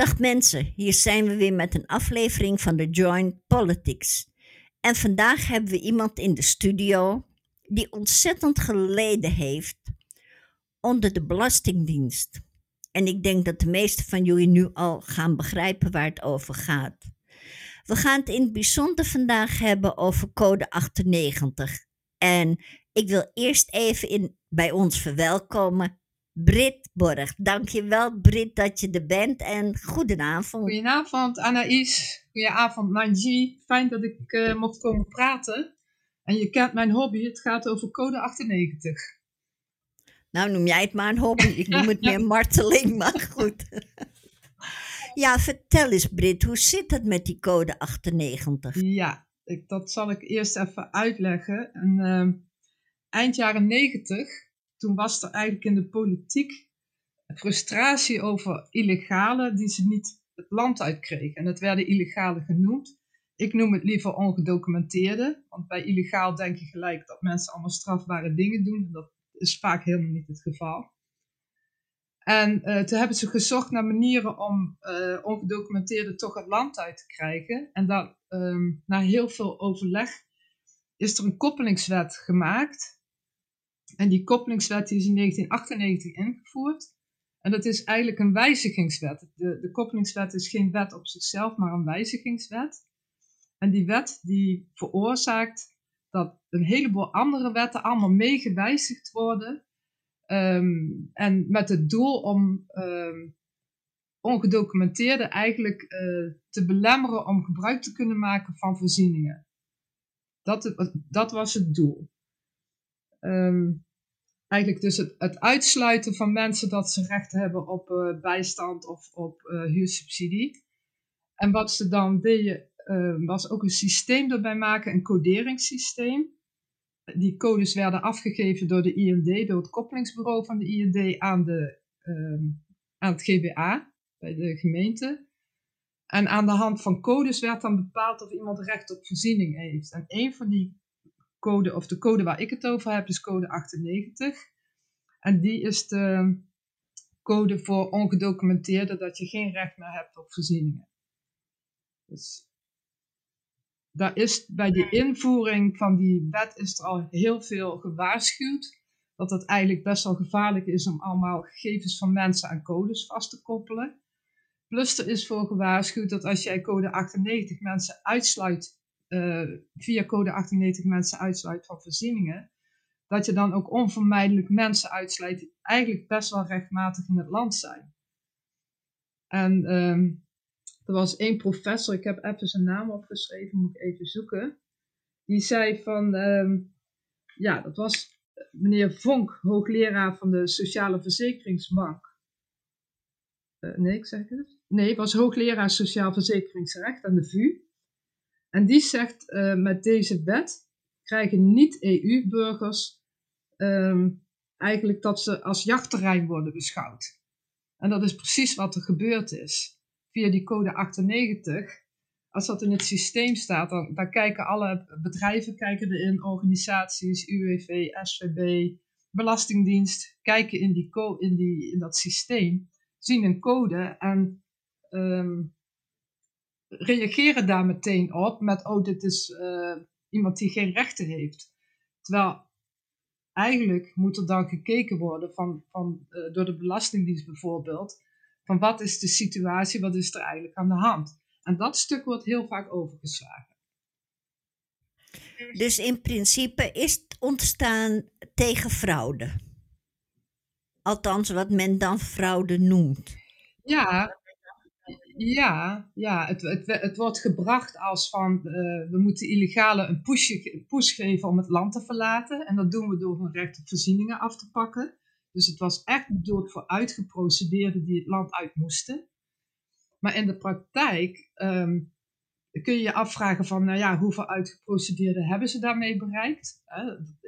Dag mensen, hier zijn we weer met een aflevering van de Joint Politics. En vandaag hebben we iemand in de studio die ontzettend geleden heeft onder de Belastingdienst. En ik denk dat de meesten van jullie nu al gaan begrijpen waar het over gaat. We gaan het in het bijzonder vandaag hebben over code 98. En ik wil eerst even in, bij ons verwelkomen Brit Borg. Dankjewel Brit dat je er bent en goedenavond. Goedenavond Anaïs, goedenavond Nanji. Fijn dat ik uh, mocht komen praten. En je kent mijn hobby, het gaat over code 98. Nou noem jij het maar een hobby, ik noem het meer marteling, maar goed. ja, vertel eens Brit, hoe zit het met die code 98? Ja, ik, dat zal ik eerst even uitleggen. En, uh, eind jaren 90 toen was er eigenlijk in de politiek frustratie over illegale die ze niet het land uitkregen. En dat werden illegale genoemd. Ik noem het liever ongedocumenteerde, want bij illegaal denk je gelijk dat mensen allemaal strafbare dingen doen. En dat is vaak helemaal niet het geval. En uh, toen hebben ze gezocht naar manieren om uh, ongedocumenteerden toch het land uit te krijgen. En dat, um, na heel veel overleg is er een koppelingswet gemaakt en die koppelingswet is in 1998 ingevoerd. En dat is eigenlijk een wijzigingswet. De, de koppelingswet is geen wet op zichzelf, maar een wijzigingswet. En die wet die veroorzaakt dat een heleboel andere wetten allemaal meegewijzigd worden. Um, en met het doel om um, ongedocumenteerden eigenlijk uh, te belemmeren om gebruik te kunnen maken van voorzieningen. Dat, dat was het doel. Um, eigenlijk dus het, uitsluiten van mensen dat ze recht hebben op uh, bijstand of op uh, huursubsidie. En wat ze dan deden, uh, was ook een systeem erbij maken, een coderingssysteem. Die codes werden afgegeven door de IND, door het koppelingsbureau van de IND aan, de, ehm, aan het GBA, bij de gemeente. En aan de hand van codes werd dan bepaald of iemand recht op voorziening heeft. En een van die code, of de code waar ik het over heb, is code 98. En die is de code voor ongedocumenteerde dat je geen recht meer hebt op voorzieningen. Dus daar is bij de invoering van die wet is er al heel veel gewaarschuwd. Dat het eigenlijk best wel gevaarlijk is om allemaal gegevens van mensen aan codes vast te koppelen. Plus er is voor gewaarschuwd dat als jij code 98 mensen uitsluit uh, via code 98 mensen uitsluit van voorzieningen, dat je dan ook onvermijdelijk mensen uitsluit die eigenlijk best wel rechtmatig in het land zijn. En um, er was één professor, ik heb even zijn naam opgeschreven, moet ik even zoeken. Die zei van, um, ja, dat was meneer Vonk, hoogleraar van de Sociale Verzekeringsbank. Uh, nee, ik zeg het. Nee, was hoogleraar Sociaal Verzekeringsrecht aan de VU. En die zegt, uh, met deze wet krijgen niet-EU-burgers ehm, eigenlijk dat ze als jachtterrein worden beschouwd. En dat is precies wat er gebeurd is. Via die code 98, als dat in het systeem staat, dan, kijken alle bedrijven kijken erin, organisaties, UWV, SVB, Belastingdienst, kijken in, die in, die, in dat systeem, zien een code en um, reageren daar meteen op met, oh, dit is uh, iemand die geen rechten heeft. Terwijl eigenlijk moet er dan gekeken worden van, van, uh, door de Belastingdienst bijvoorbeeld, van wat is de situatie, wat is er eigenlijk aan de hand. En dat stuk wordt heel vaak overgeslagen. Dus in principe is het ontstaan tegen fraude. Althans, wat men dan fraude noemt. Ja, ja, ja het, het, het wordt gebracht als van uh, we moeten illegale een pushje, push geven om het land te verlaten. En dat doen we door hun recht op voorzieningen af te pakken. Dus het was echt bedoeld voor uitgeprocedeerden die het land uit moesten. Maar in de praktijk um, kun je je afvragen van, nou ja, hoeveel uitgeprocedeerden hebben ze daarmee bereikt?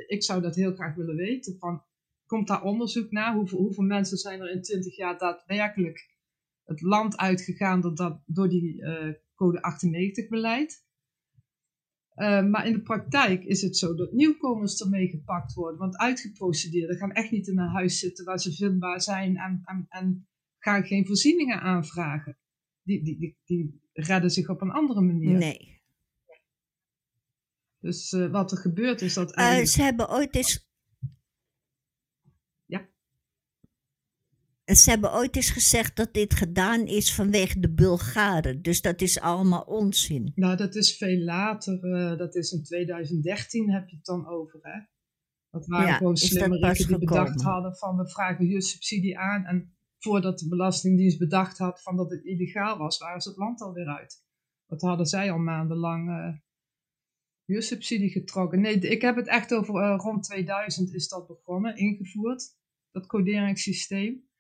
Ik zou dat heel graag willen weten. Van, komt daar onderzoek naar? Hoeveel mensen zijn er in 20 jaar daadwerkelijk het land uitgegaan door, dat, door die uh, code 98 beleid. Uh, maar in de praktijk is het zo dat nieuwkomers ermee gepakt worden. Want uitgeprocedeerden gaan echt niet in een huis zitten waar ze vindbaar zijn en, en, en gaan geen voorzieningen aanvragen. die, die, die, die redden zich op een andere manier. Nee. Dus uh, wat er gebeurt is dat Uh, eigenlijk... ze hebben ooit eens. Ja. Ze hebben ooit eens gezegd dat dit gedaan is vanwege de Bulgaren. Dus dat is allemaal onzin. Nou, dat is veel later. uh, dat is in 2013 heb je het dan over, hè? Dat waren Ja, gewoon is dat slimme pas die bedacht hadden van we vragen huursubsidie aan. En voordat de Belastingdienst bedacht had van dat het illegaal was, waren ze het land alweer uit. Dat hadden zij al maandenlang eh huursubsidie getrokken. Nee, ik heb het echt over eh, rond 2000 is dat begonnen, ingevoerd, dat coderingssysteem.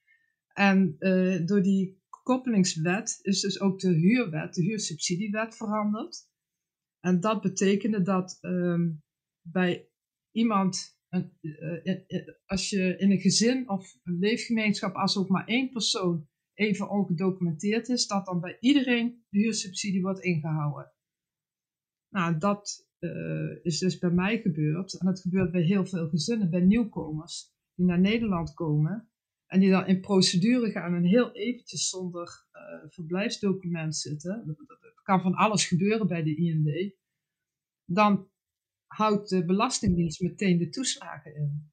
En eh, door die koppelingswet is dus ook de huurwet, de huursubsidiewet veranderd. En dat betekende dat ehm, bij iemand, een, eh, eh, als je in een gezin of een leefgemeenschap, als ook maar één persoon even ongedocumenteerd is, dat dan bij iedereen de huursubsidie wordt ingehouden. Nou, dat is dus bij mij gebeurd. En dat gebeurt bij heel veel gezinnen, bij nieuwkomers die naar Nederland komen. En die dan in procedure gaan en heel eventjes zonder eh, verblijfsdocument zitten. Dat, dat- dat kan van alles gebeuren bij de IND. Dan houdt de Belastingdienst meteen de toeslagen in.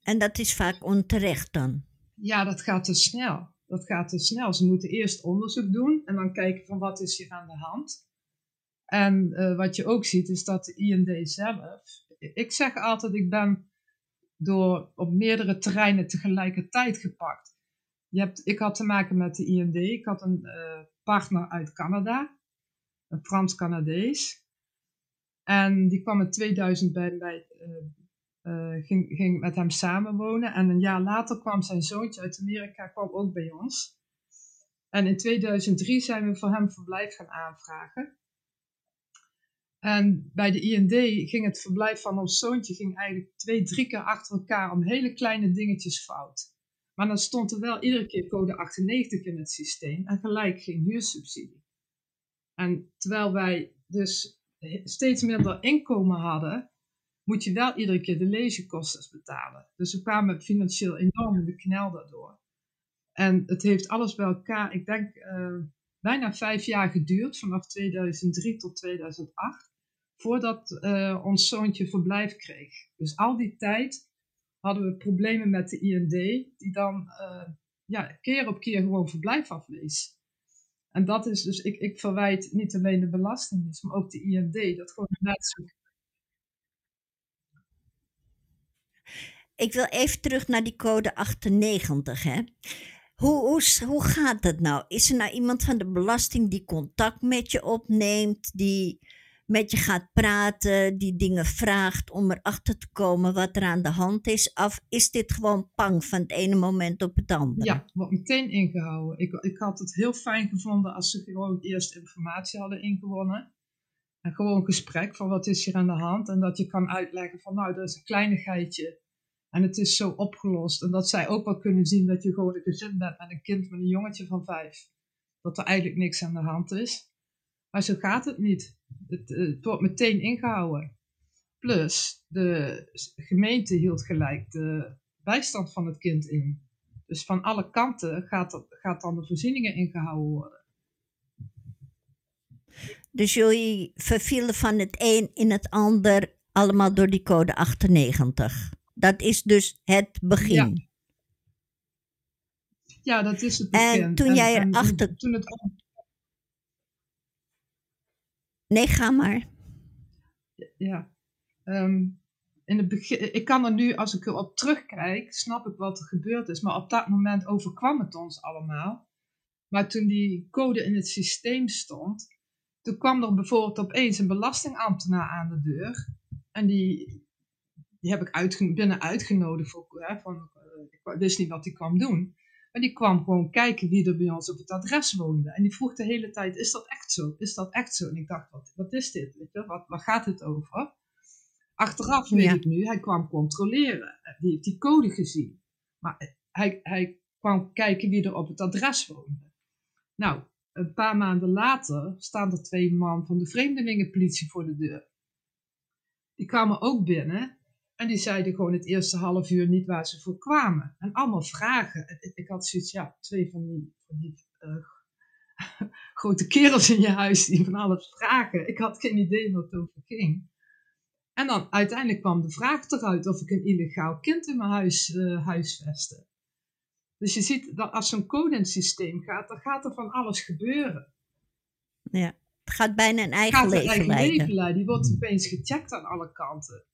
En dat is vaak onterecht dan. Ja, dat gaat te snel. Dat gaat te snel. Ze moeten eerst onderzoek doen en dan kijken van wat is hier aan de hand. En eh, wat je ook ziet is dat de IND zelf. Ik zeg altijd, ik ben door op meerdere terreinen tegelijkertijd gepakt. Je hebt, ik had te maken met de IND. Ik had een eh, partner uit Canada, een Frans-Canadees. En die kwam in 2000 bij mij, eh, eh, ging, ging met hem samenwonen. En een jaar later kwam zijn zoontje uit Amerika kwam ook bij ons. En in 2003 zijn we voor hem verblijf gaan aanvragen. En bij de IND ging het verblijf van ons zoontje ging eigenlijk twee, drie keer achter elkaar om hele kleine dingetjes fout. Maar dan stond er wel iedere keer code 98 in het systeem en gelijk geen huursubsidie. En terwijl wij dus steeds minder inkomen hadden, moet je wel iedere keer de lezekosten betalen. Dus we kwamen financieel enorm in de knel daardoor. En het heeft alles bij elkaar, ik denk, eh, bijna vijf jaar geduurd, vanaf 2003 tot 2008, voordat eh, ons zoontje verblijf kreeg. Dus al die tijd hadden we problemen met de IND, die dan eh, ja, keer op keer gewoon verblijf afwees. En dat is dus, ik, ik verwijt niet alleen de Belastingdienst, maar ook de IND, dat gewoon net zo Ik wil even terug naar die code 98. Hè. Hoe, hoe, hoe gaat dat nou? Is er nou iemand van de belasting die contact met je opneemt, die met je gaat praten, die dingen vraagt om erachter te komen wat er aan de hand is? Of is dit gewoon pang van het ene moment op het andere? Ja, wordt meteen ingehouden. Ik, ik had het heel fijn gevonden als ze gewoon eerst informatie hadden ingewonnen. En gewoon een gesprek van wat is hier aan de hand. En dat je kan uitleggen van nou, dat is een kleinigheidje. En het is zo opgelost. En dat zij ook wel kunnen zien dat je gewoon een gezin bent met een kind met een jongetje van vijf. Dat er eigenlijk niks aan de hand is. Maar zo gaat het niet. Het, eh, het wordt meteen ingehouden. Plus, de gemeente hield gelijk de bijstand van het kind in. Dus van alle kanten gaat, er- gaat dan de voorzieningen ingehouden worden. Dus jullie vervielen van het een in het ander allemaal door die code 98. Dat is dus het begin. Ja, dat is het En bekend. toen jij en erachter- Toen het Nee, ga maar. ja. Ehm, in het begin, ik kan er nu, als ik erop terugkijk, snap ik wat er gebeurd is. Maar op dat moment overkwam het ons allemaal. Maar toen die code in het systeem stond, toen kwam er bijvoorbeeld opeens een belastingambtenaar aan de deur. En die, die heb ik binnen uitgenodigd. Voor, hè, van, eh, ik wist niet wat hij kwam doen. Maar die kwam gewoon kijken wie er bij ons op het adres woonde. En die vroeg de hele tijd, is dat echt zo? Is dat echt zo? En ik dacht, wat, wat is dit? Weet je? Wat, waar gaat het over? Achteraf weet Ja. ik nu, hij kwam controleren. Die heeft die code gezien. Maar hij, hij kwam kijken wie er op het adres woonde. Nou, een paar maanden later staan er twee man van de vreemdelingenpolitie voor de deur. Die kwamen ook binnen En die zeiden gewoon het eerste half uur niet waar ze voor kwamen. En allemaal vragen. Ik had zoiets, ja, twee van die, van die uh, grote kerels in je huis die van alles vragen. Ik had geen idee wat het over ging. En dan uiteindelijk kwam de vraag eruit of ik een illegaal kind in mijn huis uh, huisvestte. Dus je ziet dat als zo'n coding-systeem gaat, dan gaat er van alles gebeuren. Ja, het gaat bijna een eigen, gaat leven, eigen leiden. leven leiden. Die wordt opeens gecheckt aan alle kanten.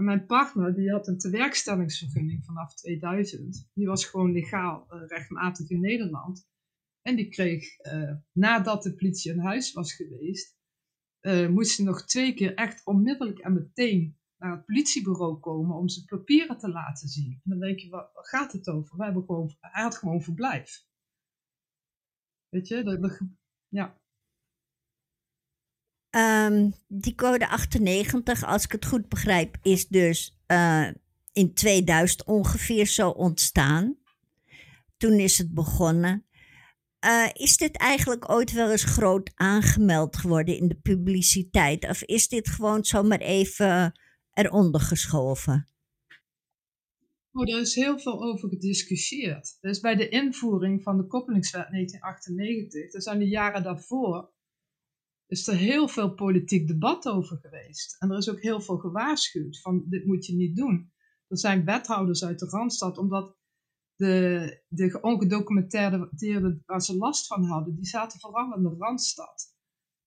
En mijn partner, die had een tewerkstellingsvergunning vanaf 2000. Die was gewoon legaal uh, rechtmatig in Nederland. En die kreeg, uh, nadat de politie in huis was geweest, uh, moest ze nog twee keer echt onmiddellijk en meteen naar het politiebureau komen om zijn papieren te laten zien. En dan denk je, wat, gaat het over? We hebben gewoon, hij had gewoon verblijf. Weet je, dat, dat ja. Um, die code 98, als ik het goed begrijp, is dus uh, in 2000 ongeveer zo ontstaan. Toen is het begonnen. Uh, is dit eigenlijk ooit wel eens groot aangemeld geworden in de publiciteit? Of is dit gewoon zomaar even eronder geschoven? Oh, er is heel veel over gediscussieerd. Dus bij de invoering van de koppelingswet 1998, dat zijn de jaren daarvoor, is er heel veel politiek debat over geweest. En er is ook heel veel gewaarschuwd van dit moet je niet doen. Er zijn wethouders uit de Randstad, omdat de, de ongedocumenteerde waar ze last van hadden, die zaten vooral in de Randstad.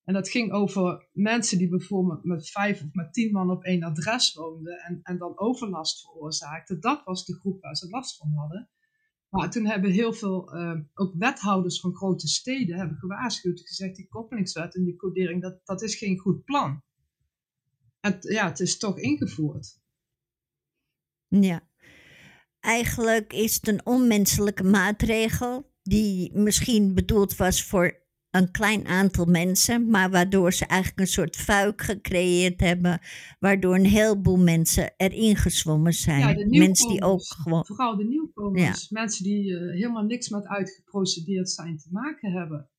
En dat ging over mensen die bijvoorbeeld met vijf of met tien man op één adres woonden en, en dan overlast veroorzaakten. Dat was de groep waar ze last van hadden. Maar toen hebben heel veel, uh, ook wethouders van grote steden, hebben gewaarschuwd, gezegd die koppelingswet en die codering, dat, dat is geen goed plan. En ja, het is toch ingevoerd. Ja, eigenlijk is het een onmenselijke maatregel die misschien bedoeld was voor een klein aantal mensen, maar waardoor ze eigenlijk een soort fuik gecreëerd hebben, waardoor een heleboel mensen erin gezwommen zijn. Ja, de mensen die ook gewoon. Vooral de nieuwkomers, mensen die uh, helemaal niks met uitgeprocedeerd zijn te maken hebben.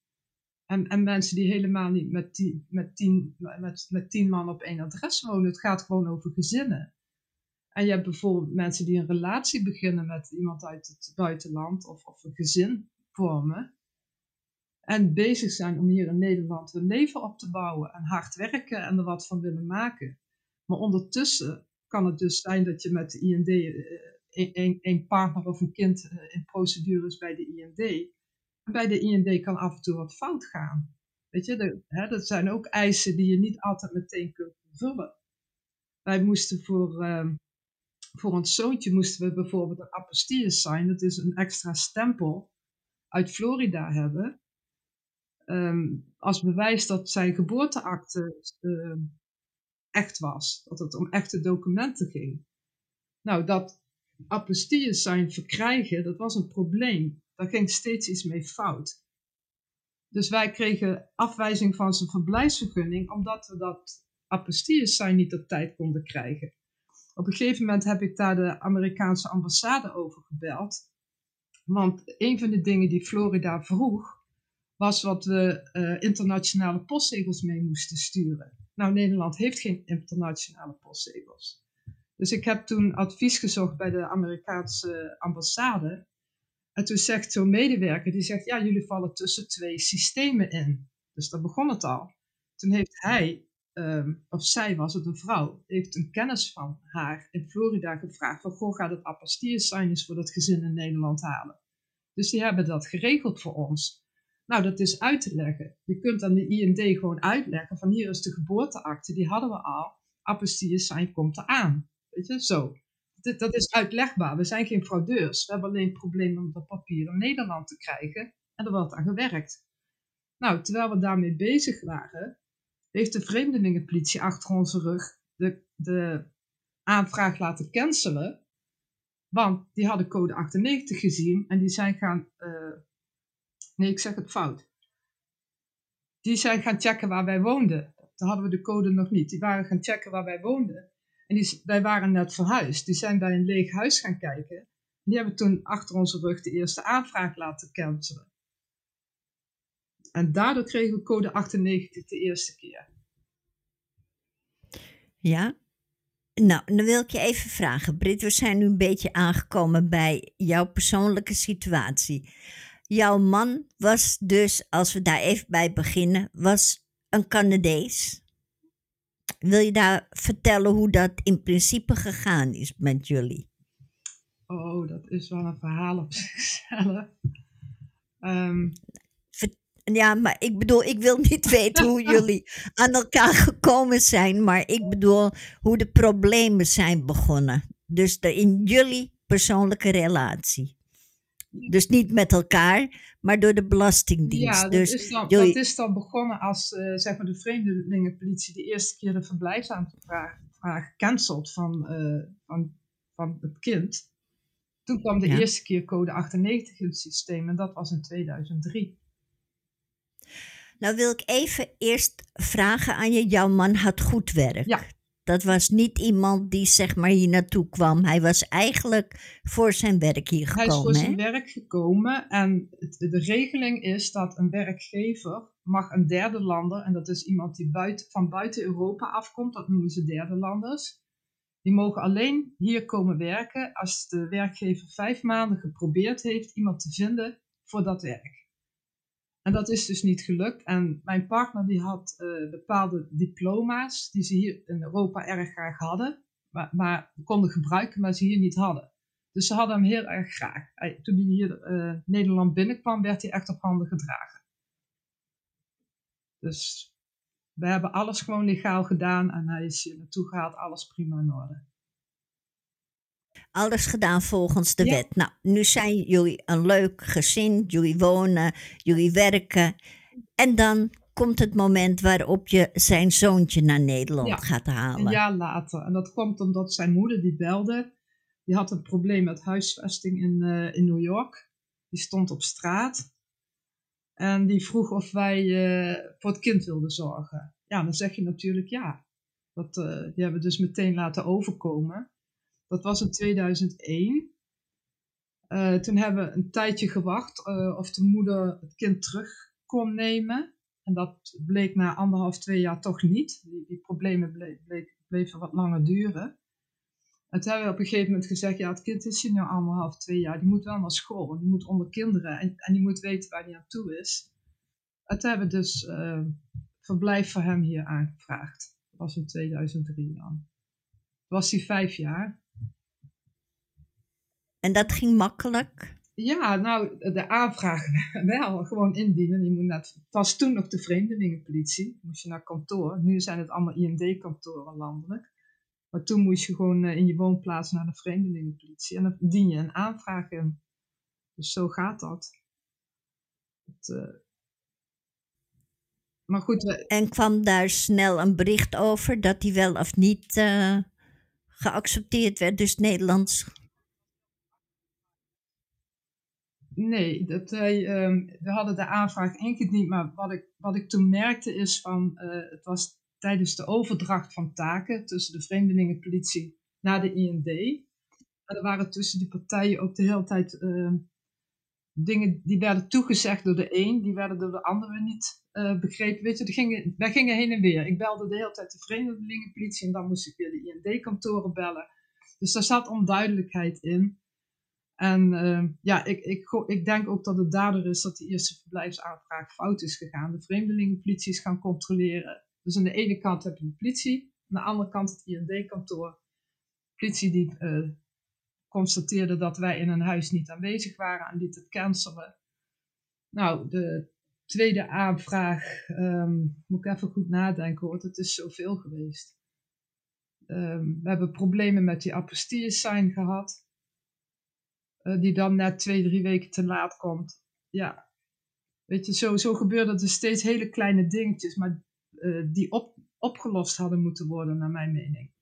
En, en mensen die helemaal niet met tien, met, tien, met, met tien man op één adres wonen. Het gaat gewoon over gezinnen. En je hebt bijvoorbeeld mensen die een relatie beginnen met iemand uit het buitenland of, of een gezin vormen. En bezig zijn om hier in Nederland hun leven op te bouwen en hard werken en er wat van willen maken. Maar ondertussen kan het dus zijn dat je met de IND een, een partner of een kind eh, in procedures bij de IND. Bij de IND kan af en toe wat fout gaan. Weet je, de, hè, dat zijn ook eisen die je niet altijd meteen kunt vervullen. Wij moesten voor, uh, voor ons zoontje moesten we bijvoorbeeld een apostille sign, dat is een extra stempel, uit Florida hebben. Ehm, als bewijs dat zijn geboorteakte uh, echt was. Dat het om echte documenten ging. Nou, dat apostilles zijn verkrijgen, dat was een probleem. Daar ging steeds iets mee fout. Dus wij kregen afwijzing van zijn verblijfsvergunning, omdat we dat apostilles zijn niet op tijd konden krijgen. Op een gegeven moment heb ik daar de Amerikaanse ambassade over gebeld. Want een van de dingen die Florida vroeg, was wat we uh, internationale postzegels mee moesten sturen. Nou, Nederland heeft geen internationale postzegels. Dus ik heb toen advies gezocht bij de Amerikaanse ambassade. En toen zegt zo'n medewerker, die zegt, ja, jullie vallen tussen twee systemen in. Dus daar begon het al. Toen heeft hij, um, of zij was het een vrouw, heeft een kennis van haar in Florida gevraagd van, goh, gaat het apostille voor dat gezin in Nederland halen. Dus die hebben dat geregeld voor ons. Nou, dat is uit te leggen. Je kunt aan de IND gewoon uitleggen van hier is de geboorteakte, die hadden we al. Apostille zijn komt eraan. Weet je, zo. Dat, dat is uitlegbaar. We zijn geen fraudeurs. We hebben alleen het probleem om dat papier in Nederland te krijgen. En er wordt aan gewerkt. Nou, terwijl we daarmee bezig waren, heeft de vreemdelingenpolitie achter onze rug de, de aanvraag laten cancelen. Want die hadden code 98 gezien en die zijn gaan uh, Nee, ik zeg het fout. Die zijn gaan checken waar wij woonden. Toen hadden we de code nog niet. Die waren gaan checken waar wij woonden. En die, wij waren net verhuisd. Die zijn bij een leeg huis gaan kijken. Die hebben toen achter onze rug de eerste aanvraag laten cancelen. En daardoor kregen we code 98 de eerste keer. Ja. Nou, dan wil ik je even vragen, Brit. We zijn nu een beetje aangekomen bij jouw persoonlijke situatie. Jouw man was dus, als we daar even bij beginnen, was een Canadees. Wil je daar vertellen hoe dat in principe gegaan is met jullie? Oh, dat is wel een verhaal op zichzelf. Um, ja, maar ik bedoel, ik wil niet weten hoe jullie aan elkaar gekomen zijn, maar ik bedoel hoe de problemen zijn begonnen. Dus de, in jullie persoonlijke relatie. Dus niet met elkaar, maar door de Belastingdienst. Ja, dat, dus is, dan, dat is dan begonnen als uh, zeg maar de vreemdelingenpolitie de eerste keer de verblijfsaanvraag cancelt van, uh, van, van het kind. Toen kwam de ja. eerste keer code 98 in het systeem en dat was in 2003. Nou wil ik even eerst vragen aan je. Jouw man had goed werk. Ja. Dat was niet iemand die zeg maar hier naartoe kwam. Hij was eigenlijk voor zijn werk hier gekomen. Hij is voor hè? zijn werk gekomen. En het, de regeling is dat een werkgever mag een derde lander, en dat is iemand die buiten, van buiten Europa afkomt, dat noemen ze derde landers. Die mogen alleen hier komen werken als de werkgever vijf maanden geprobeerd heeft iemand te vinden voor dat werk. En dat is dus niet gelukt. En mijn partner die had uh, bepaalde diploma's die ze hier in Europa erg graag hadden, maar, konden gebruiken, maar ze hier niet hadden. Dus ze hadden hem heel erg graag. Toen hij hier uh, Nederland binnenkwam, werd hij echt op handen gedragen. Dus we hebben alles gewoon legaal gedaan en hij is hier naartoe gehaald, alles prima in orde. Alles gedaan volgens de wet. Nou, nu zijn jullie een leuk gezin, jullie wonen, jullie werken. En dan komt het moment waarop je zijn zoontje naar Nederland ja, gaat halen. Een jaar later. En dat komt omdat zijn moeder die belde. Die had een probleem met huisvesting in, uh, in New York. Die stond op straat. En die vroeg of wij uh, voor het kind wilden zorgen. Ja, dan zeg je natuurlijk ja. Dat, uh, die hebben we dus meteen laten overkomen. Dat was in 2001. Uh, toen hebben we een tijdje gewacht uh, of de moeder het kind terug kon nemen. En dat bleek na anderhalf, twee jaar toch niet. Die, die problemen bleven wat langer duren. En toen hebben we op een gegeven moment gezegd, ja het kind is hier nu anderhalf, twee jaar. Die moet wel naar school, die moet onder kinderen en, en die moet weten waar hij aan toe is. En toen hebben we dus uh, verblijf voor hem hier aangevraagd. Dat was in 2003 dan. Was hij vijf jaar. En dat ging makkelijk? Ja, nou, de aanvraag wel. Gewoon indienen. Je moet naar, het was toen nog de vreemdelingenpolitie. Moest je naar kantoor. Nu zijn het allemaal IND-kantoren landelijk. Maar toen moest je gewoon in je woonplaats naar de vreemdelingenpolitie. En dan dien je een aanvraag in. Dus zo gaat dat. Het, uh... Maar goed. We... En kwam daar snel een bericht over dat die wel of niet uh, geaccepteerd werd, dus Nederlands Nee, dat hij, um, we hadden de aanvraag ingediend, maar wat ik, wat ik toen merkte is van, uh, het was tijdens de overdracht van taken tussen de vreemdelingenpolitie naar de IND. Er waren tussen die partijen ook de hele tijd uh, dingen die werden toegezegd door de een, die werden door de andere niet uh, begrepen. Weet je, gingen, wij gingen heen en weer. Ik belde de hele tijd de vreemdelingenpolitie en dan moest ik weer de IND-kantoren bellen. Dus daar zat onduidelijkheid in. En uh, ja, ik, ik, ik denk ook dat het daardoor is dat die eerste verblijfsaanvraag fout is gegaan. De vreemdelingenpolitie is gaan controleren. Dus aan de ene kant heb je de politie, aan de andere kant het IND-kantoor. De politie die uh, constateerde dat wij in een huis niet aanwezig waren en liet het cancelen. Nou, de tweede aanvraag, um, moet ik even goed nadenken hoor, het is zoveel geweest. Um, we hebben problemen met die apostille-sign gehad. Uh, die dan net twee, drie weken te laat komt. Ja, weet je, zo, zo gebeurde er steeds hele kleine dingetjes, maar uh, die op, opgelost hadden moeten worden, naar mijn mening.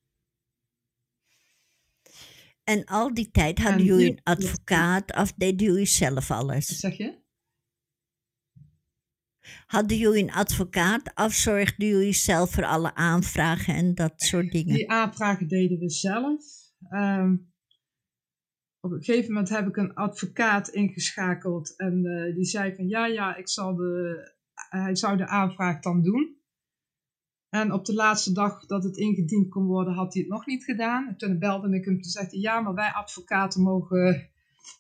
En al die tijd hadden en jullie een advocaat of deden jullie zelf alles? Zeg je? Hadden jullie een advocaat of zorgden jullie zelf voor alle aanvragen en dat soort dingen? Die aanvragen deden we zelf. Um, op een gegeven moment heb ik een advocaat ingeschakeld en uh, die zei van ja, ja, ik zal de, hij zou de aanvraag dan doen. En op de laatste dag dat het ingediend kon worden, had hij het nog niet gedaan. En toen belde ik hem te zeggen, ja, maar wij advocaten mogen,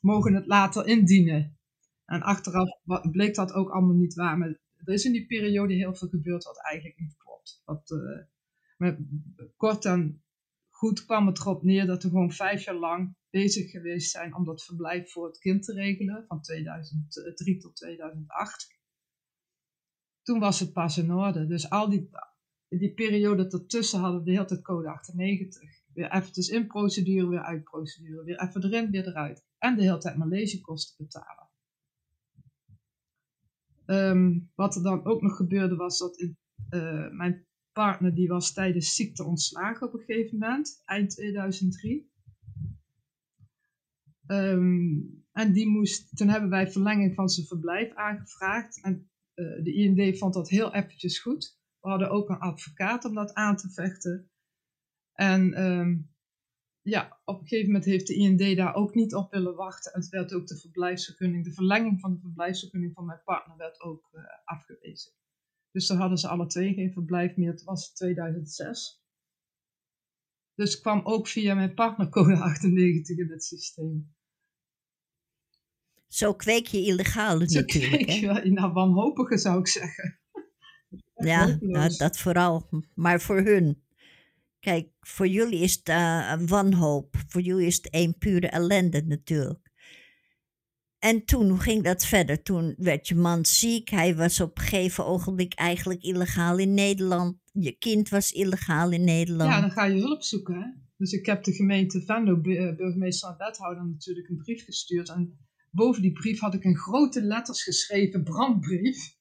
mogen het later indienen. En achteraf bleek dat ook allemaal niet waar. Maar er is in die periode heel veel gebeurd wat eigenlijk niet klopt. Wat, uh, met, kort en goed kwam het erop neer dat we gewoon vijf jaar lang bezig geweest zijn om dat verblijf voor het kind te regelen, van 2003 tot 2008. Toen was het pas in orde. Dus al die, die periode ertussen hadden we de hele tijd code 98. Weer eventjes in procedure, weer uit procedure. Weer even erin, weer eruit. En de hele tijd Maleisiëkosten betalen. Ehm, wat er dan ook nog gebeurde was dat uh, mijn partner die was tijdens ziekte ontslagen op een gegeven moment, eind 2003. Ehm, en die moest, toen hebben wij verlenging van zijn verblijf aangevraagd. En uh, de IND vond dat heel eventjes goed. We hadden ook een advocaat om dat aan te vechten. En um, ja, op een gegeven moment heeft de IND daar ook niet op willen wachten. En het werd ook de verblijfsvergunning, de verlenging van de verblijfsvergunning van mijn partner werd ook uh, afgewezen. Dus dan hadden ze alle twee geen verblijf meer. Het was 2006. Dus kwam ook via mijn partner code 98 in het systeem. Zo kweek je illegale Zo natuurlijk. Kweek je, nou, wanhopige zou ik zeggen. Ja, nou, dat vooral. Maar voor hun. Kijk, voor jullie is het uh, een wanhoop. Voor jullie is het een pure ellende natuurlijk. En toen, hoe ging dat verder? Toen werd je man ziek. Hij was op een gegeven ogenblik eigenlijk illegaal in Nederland. Je kind was illegaal in Nederland. Ja, dan ga je hulp zoeken. Hè? Dus ik heb de gemeente Venlo, eh, burgemeester en wethouder, natuurlijk een brief gestuurd. En boven die brief had ik in grote letters geschreven, brandbrief.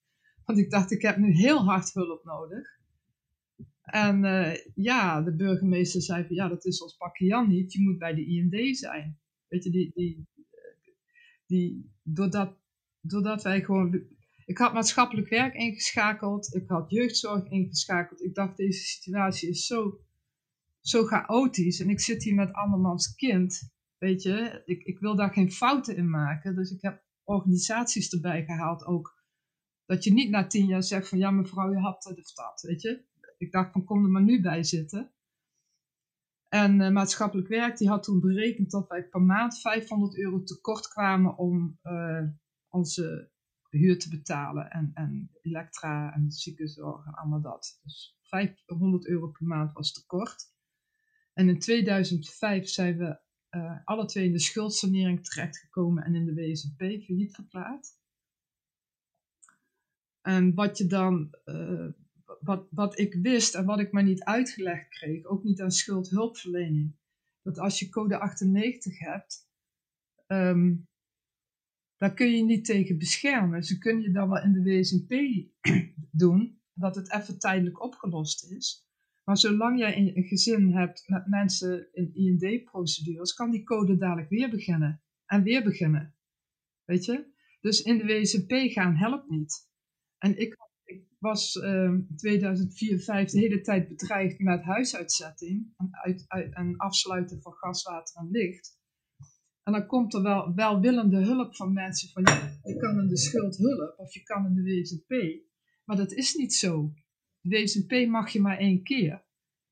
Want ik dacht, ik heb nu heel hard hulp nodig. En uh, ja, de burgemeester zei van, ja, dat is ons pakje Jan niet. Je moet bij de IND zijn. Weet je, die, die, die, doordat, doordat wij gewoon. Ik had maatschappelijk werk ingeschakeld, ik had jeugdzorg ingeschakeld. Ik dacht, deze situatie is zo, zo chaotisch en ik zit hier met andermans kind. Weet je, ik, ik wil daar geen fouten in maken. Dus ik heb organisaties erbij gehaald ook. Dat je niet na tien jaar zegt van ja mevrouw, je had het of dat, weet je. Ik dacht van kom er maar nu bij zitten. En uh, maatschappelijk werk die had toen berekend dat wij per maand 500 euro tekort kwamen om uh, onze huur te betalen. En, en elektra en ziekenzorg en allemaal dat. Dus 500 euro per maand was tekort. En in 2005 zijn we uh, alle twee in de schuldsanering terechtgekomen en in de WSP failliet verklaard. En wat je dan wat, wat ik wist en wat ik maar niet uitgelegd kreeg, ook niet aan schuldhulpverlening, dat als je code 98 hebt, um, daar kun je niet tegen beschermen. Ze kunnen je dan wel in de WSNP doen, dat het even tijdelijk opgelost is. Maar zolang jij een gezin hebt met mensen in IND-procedures, kan die code dadelijk weer beginnen. En weer beginnen. Weet je? Dus in de WSNP gaan helpt niet. En ik was uh, 2004, 2005 de hele tijd bedreigd met huisuitzetting en, uit, en afsluiten van gas, water en licht. En dan komt er wel welwillende hulp van mensen van je kan in de schuldhulp of je kan in de WZP. Maar dat is niet zo. De WZP mag je maar één keer.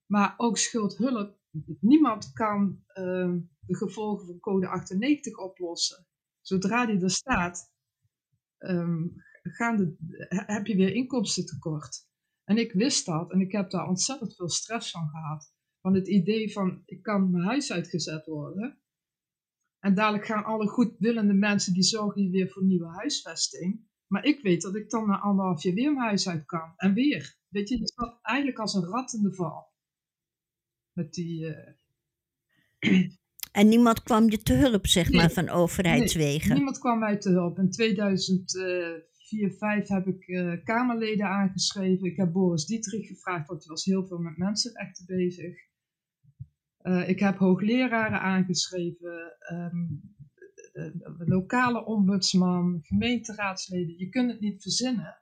Maar ook schuldhulp, niemand kan uh, de gevolgen van code 98 oplossen. Zodra die er staat, gaande, heb je weer inkomstentekort. En ik wist dat en ik heb daar ontzettend veel stress van gehad. Van het idee van, ik kan mijn huis uitgezet worden. En dadelijk gaan alle goedwillende mensen die zorgen hier weer voor nieuwe huisvesting. Maar ik weet dat ik dan na anderhalf jaar weer mijn huis uit kan. En weer. Weet je, je zat eigenlijk als een rat in de val. Met die... Uh... En niemand kwam je te hulp, zeg maar, van overheidswegen? Nee, niemand kwam mij te hulp. In 2004, 2005 heb ik uh, Kamerleden aangeschreven. Ik heb Boris Dietrich gevraagd, want hij was heel veel met mensenrechten bezig. Uh, ik heb hoogleraren aangeschreven, de, lokale ombudsman, gemeenteraadsleden. Je kunt het niet verzinnen.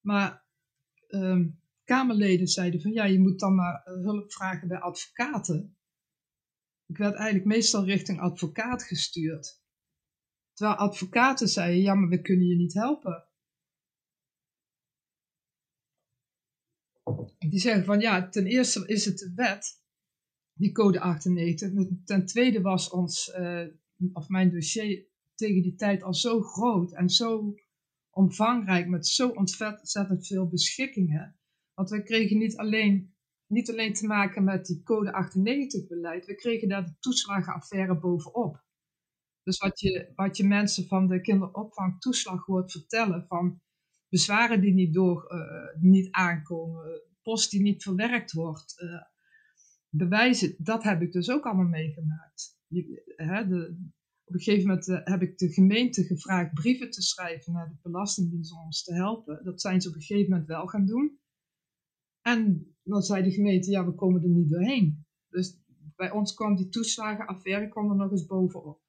Maar um, Kamerleden zeiden van ja, je moet dan maar hulp vragen bij advocaten. Ik werd eigenlijk meestal richting advocaat gestuurd. Terwijl advocaten zeiden, ja, maar we kunnen je niet helpen. die zeggen van ja, ten eerste is het de wet, die code 98. Ten tweede was ons, uh, of mijn dossier tegen die tijd al zo groot en zo omvangrijk met zo ontzettend veel beschikkingen. Want we kregen niet alleen, niet alleen te maken met die code 98 beleid, we kregen daar de toeslagenaffaire bovenop. Dus wat je, wat je mensen van de kinderopvang toeslag hoort vertellen van bezwaren die niet, door, uh, niet aankomen, post die niet verwerkt wordt, uh, bewijzen, dat heb ik dus ook allemaal meegemaakt. Je, hè, de, op een gegeven moment uh, heb ik de gemeente gevraagd brieven te schrijven naar de Belastingdienst om ons te helpen. Dat zijn ze op een gegeven moment wel gaan doen. En dan zei de gemeente, ja, we komen er niet doorheen. Dus bij ons kwam die toeslagenaffaire kwam er nog eens bovenop.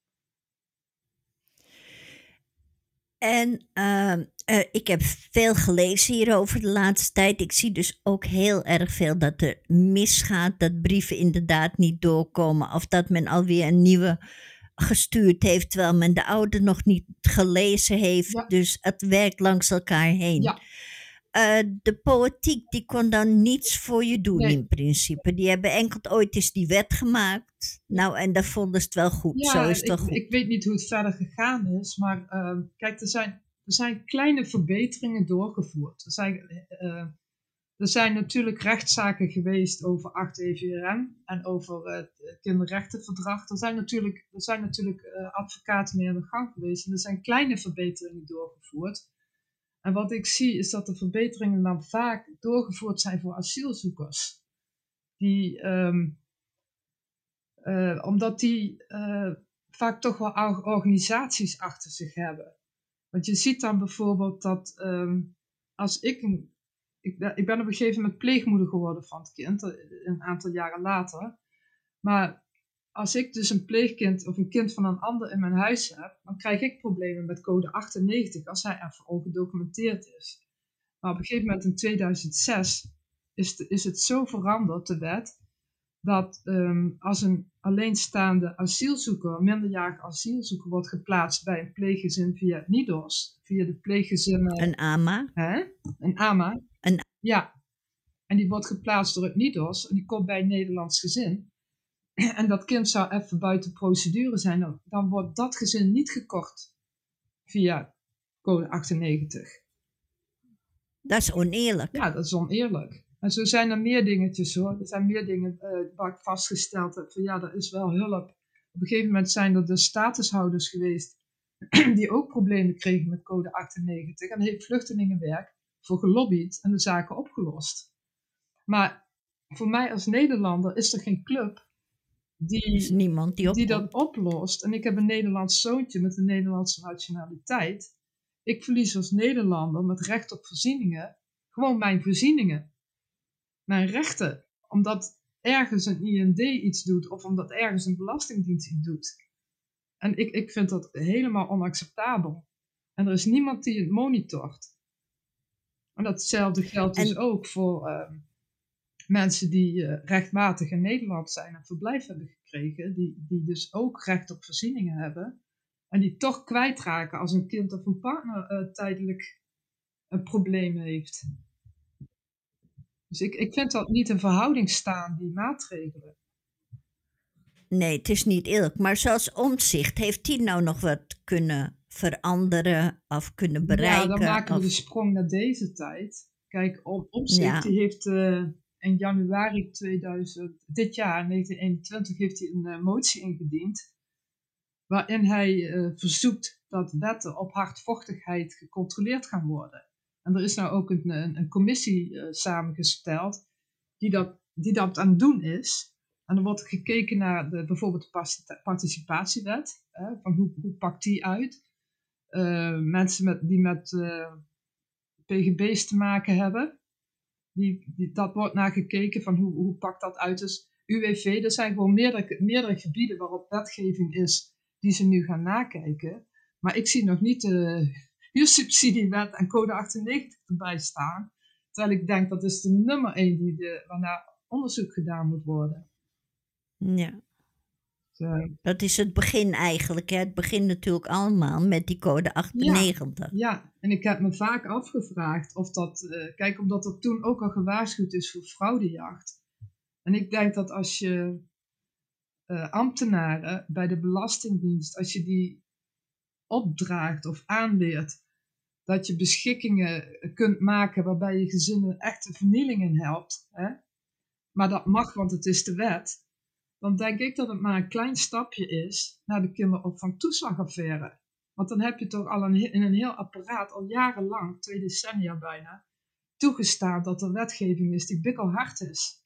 En uh, uh, ik heb veel gelezen hierover de laatste tijd. Ik zie dus ook heel erg veel dat er misgaat, dat brieven inderdaad niet doorkomen of dat men alweer een nieuwe gestuurd heeft terwijl men de oude nog niet gelezen heeft. Ja. Dus het werkt langs elkaar heen. Ja. Uh, de politiek die kon dan niets voor je doen nee. in principe. Die hebben enkel ooit eens die wet gemaakt. Nou, en daar vonden ze het wel goed. Ja, Zo is het ik, wel goed. ik weet niet hoe het verder gegaan is. Maar uh, kijk, er zijn, er zijn kleine verbeteringen doorgevoerd. Er zijn, uh, er zijn natuurlijk rechtszaken geweest over 8 EVRM en over het kinderrechtenverdrag. Er zijn natuurlijk, er zijn natuurlijk advocaten mee aan de gang geweest. En er zijn kleine verbeteringen doorgevoerd. En wat ik zie is dat de verbeteringen dan vaak doorgevoerd zijn voor asielzoekers. Die, um, uh, omdat die uh, vaak toch wel organisaties achter zich hebben. Want je ziet dan bijvoorbeeld dat um, als ik. Ik ik ben op een gegeven moment pleegmoeder geworden van het kind, een aantal jaren later. Maar als ik dus een pleegkind of een kind van een ander in mijn huis heb, dan krijg ik problemen met code 98 als hij even ongedocumenteerd is. Maar op een gegeven moment in 2006 is, de, is het zo veranderd, de wet, dat um, als een alleenstaande asielzoeker, een minderjarige asielzoeker, wordt geplaatst bij een pleeggezin via NIDOS, via de pleeggezinnen. Een AMA. Hè? Een AMA. Een... Ja. En die wordt geplaatst door het NIDOS en die komt bij een Nederlands gezin. en dat kind zou even buiten procedure zijn, dan, dan wordt dat gezin niet gekocht via code 98. Dat is oneerlijk. Ja, dat is oneerlijk. En zo zijn er meer dingetjes hoor. Er zijn meer dingen uh, waar ik vastgesteld heb van ja, er is wel hulp. Op een gegeven moment zijn er de statushouders geweest die ook problemen kregen met code 98. En heeft Vluchtelingenwerk voor gelobbyd en de zaken opgelost. Maar voor mij als Nederlander is er geen club die, is niemand die, die dat oplost. En ik heb een Nederlands zoontje met een Nederlandse nationaliteit. Ik verlies als Nederlander met recht op voorzieningen gewoon mijn voorzieningen. Mijn rechten. Omdat ergens een IND iets doet of omdat ergens een belastingdienst iets doet. En ik, ik vind dat helemaal onacceptabel. En er is niemand die het monitort. En datzelfde geldt dus ook voor uh, mensen die uh, rechtmatig in Nederland zijn en verblijf hebben gekregen, die, die dus ook recht op voorzieningen hebben, en die toch kwijtraken als een kind of een partner uh, tijdelijk een probleem heeft. Dus ik, ik vind dat niet in verhouding staan, die maatregelen. Nee, het is niet eerlijk. Maar zoals omzicht, heeft die nou nog wat kunnen veranderen of kunnen bereiken? Ja, dan maken we of... de sprong naar deze tijd. Kijk, om, omzicht ja. die heeft uh, in januari 2000, dit jaar, 1921, heeft hij een uh, motie ingediend. Waarin hij uh, verzoekt dat wetten op hardvochtigheid gecontroleerd gaan worden. En er is nou ook een, een, commissie uh, samengesteld die dat, die dat aan het doen is. En er wordt gekeken naar de, bijvoorbeeld de participatiewet. van hoe, hoe pakt die uit? mensen met, die met PGB's te maken hebben. Die, die, dat wordt naar gekeken van hoe, hoe pakt dat uit. Dus UWV, er zijn gewoon meerdere, meerdere gebieden waarop wetgeving is die ze nu gaan nakijken. Maar ik zie nog niet de huursubsidiewet en code 98 erbij staan. Terwijl ik denk dat is de nummer 1 die de, waarna onderzoek gedaan moet worden. Ja. Eh, Dat is het begin eigenlijk. Hè? Het begint natuurlijk allemaal met die code 98. ja, en ik heb me vaak afgevraagd of dat, eh, kijk, omdat er toen ook al gewaarschuwd is voor fraudejacht. En ik denk dat als je eh, ambtenaren bij de Belastingdienst, als je die opdraagt of aanleert dat je beschikkingen kunt maken waarbij je gezinnen echte vernieling in helpt, hè? maar dat mag, want het is de wet, dan denk ik dat het maar een klein stapje is naar de kinderopvangtoeslagaffaire. Want dan heb je toch al een, in een heel apparaat, al jarenlang, twee decennia bijna, toegestaan dat er wetgeving is die bikkelhard is.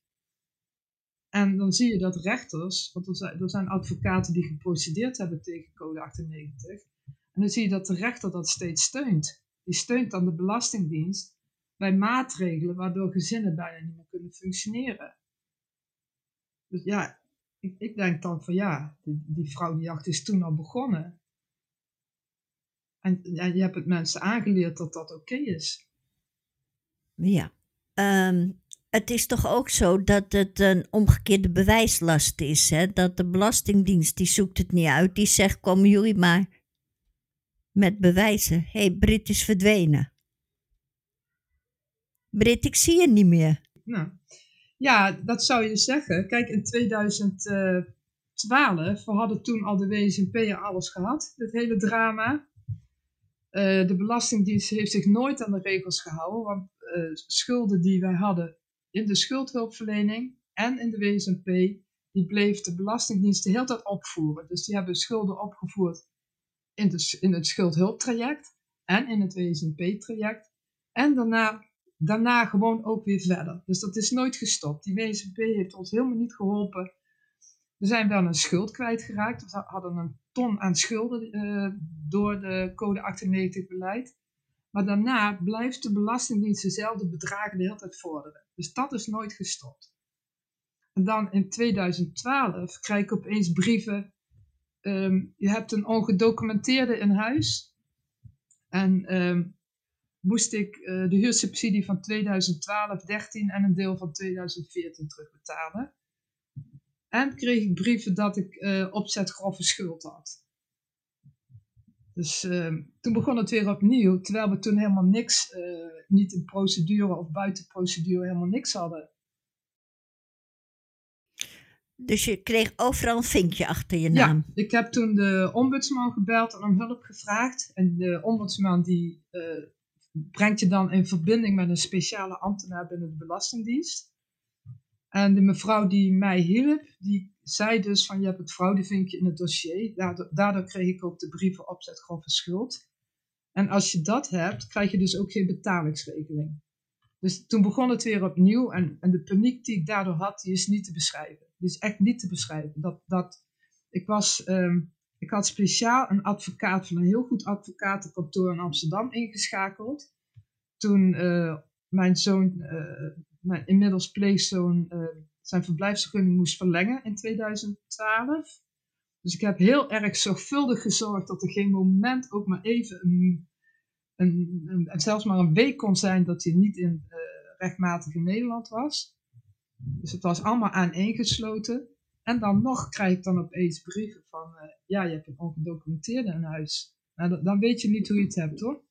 En dan zie je dat rechters, want er zijn, er zijn advocaten die geprocedeerd hebben tegen code 98, en dan zie je dat de rechter dat steeds steunt. Die steunt dan de Belastingdienst bij maatregelen waardoor gezinnen bijna niet meer kunnen functioneren. Dus ja, ik, ik denk dan van ja, die, die fraudejacht is toen al begonnen. En, en je hebt het mensen aangeleerd dat dat oké is. Ja. Ehm, het is toch ook zo dat het een omgekeerde bewijslast is. Hè? Dat de Belastingdienst die zoekt het niet uit. Die zegt, komen jullie maar met bewijzen. Hé, hey, Brit is verdwenen. Brit, ik zie je niet meer. Nou, ja, dat zou je zeggen. Kijk, in 2012, we hadden toen al de WSNP alles gehad, dit hele drama. Uh, de Belastingdienst heeft zich nooit aan de regels gehouden, want uh, schulden die wij hadden in de schuldhulpverlening en in de WSNP, die bleef de Belastingdienst de hele tijd opvoeren. Dus die hebben schulden opgevoerd in, de, in het schuldhulptraject en in het WSNP-traject. En daarna, daarna gewoon ook weer verder. Dus dat is nooit gestopt. Die WSNP heeft ons helemaal niet geholpen. We zijn wel een schuld kwijtgeraakt. We hadden een ton aan schulden uh, door de code 98 beleid. Maar daarna blijft de Belastingdienst dezelfde bedragen de hele tijd vorderen. Dus dat is nooit gestopt. En dan in 2012 krijg ik opeens brieven. Um, je hebt een ongedocumenteerde in huis. En um, moest ik uh, de huursubsidie van 2012, 13 en een deel van 2014 terugbetalen. En kreeg ik brieven dat ik uh, opzet grove schuld had. Dus uh, toen begon het weer opnieuw, terwijl we toen helemaal niks, niet in procedure of buiten procedure, helemaal niks hadden. Dus je kreeg overal een vinkje achter je naam? Ja, ik heb toen de ombudsman gebeld en om hulp gevraagd. En de ombudsman die uh, brengt je dan in verbinding met een speciale ambtenaar binnen de Belastingdienst. En de mevrouw die mij hielp, die zei dus van je hebt het fraudevinkje in het dossier. Daardoor, kreeg ik ook de brieven opzet grove schuld. En als je dat hebt, krijg je dus ook geen betalingsregeling. Dus toen begon het weer opnieuw en, en de paniek die ik daardoor had, die is niet te beschrijven. Die is echt niet te beschrijven. Dat, dat, ik, was, um, ik had speciaal een advocaat van een heel goed advocatenkantoor in Amsterdam ingeschakeld. Toen uh, mijn zoon, uh, mijn inmiddels pleegzoon, uh, zijn verblijfsvergunning moest verlengen in 2012. Dus ik heb heel erg zorgvuldig gezorgd dat er geen moment ook maar even een, een, zelfs maar een week kon zijn dat hij niet in rechtmatig in Nederland was. Dus het was allemaal aaneengesloten. En dan nog krijg ik dan opeens brieven van, uh, ja, je hebt een ongedocumenteerde in huis. Nou, dan weet je niet hoe je het hebt hoor.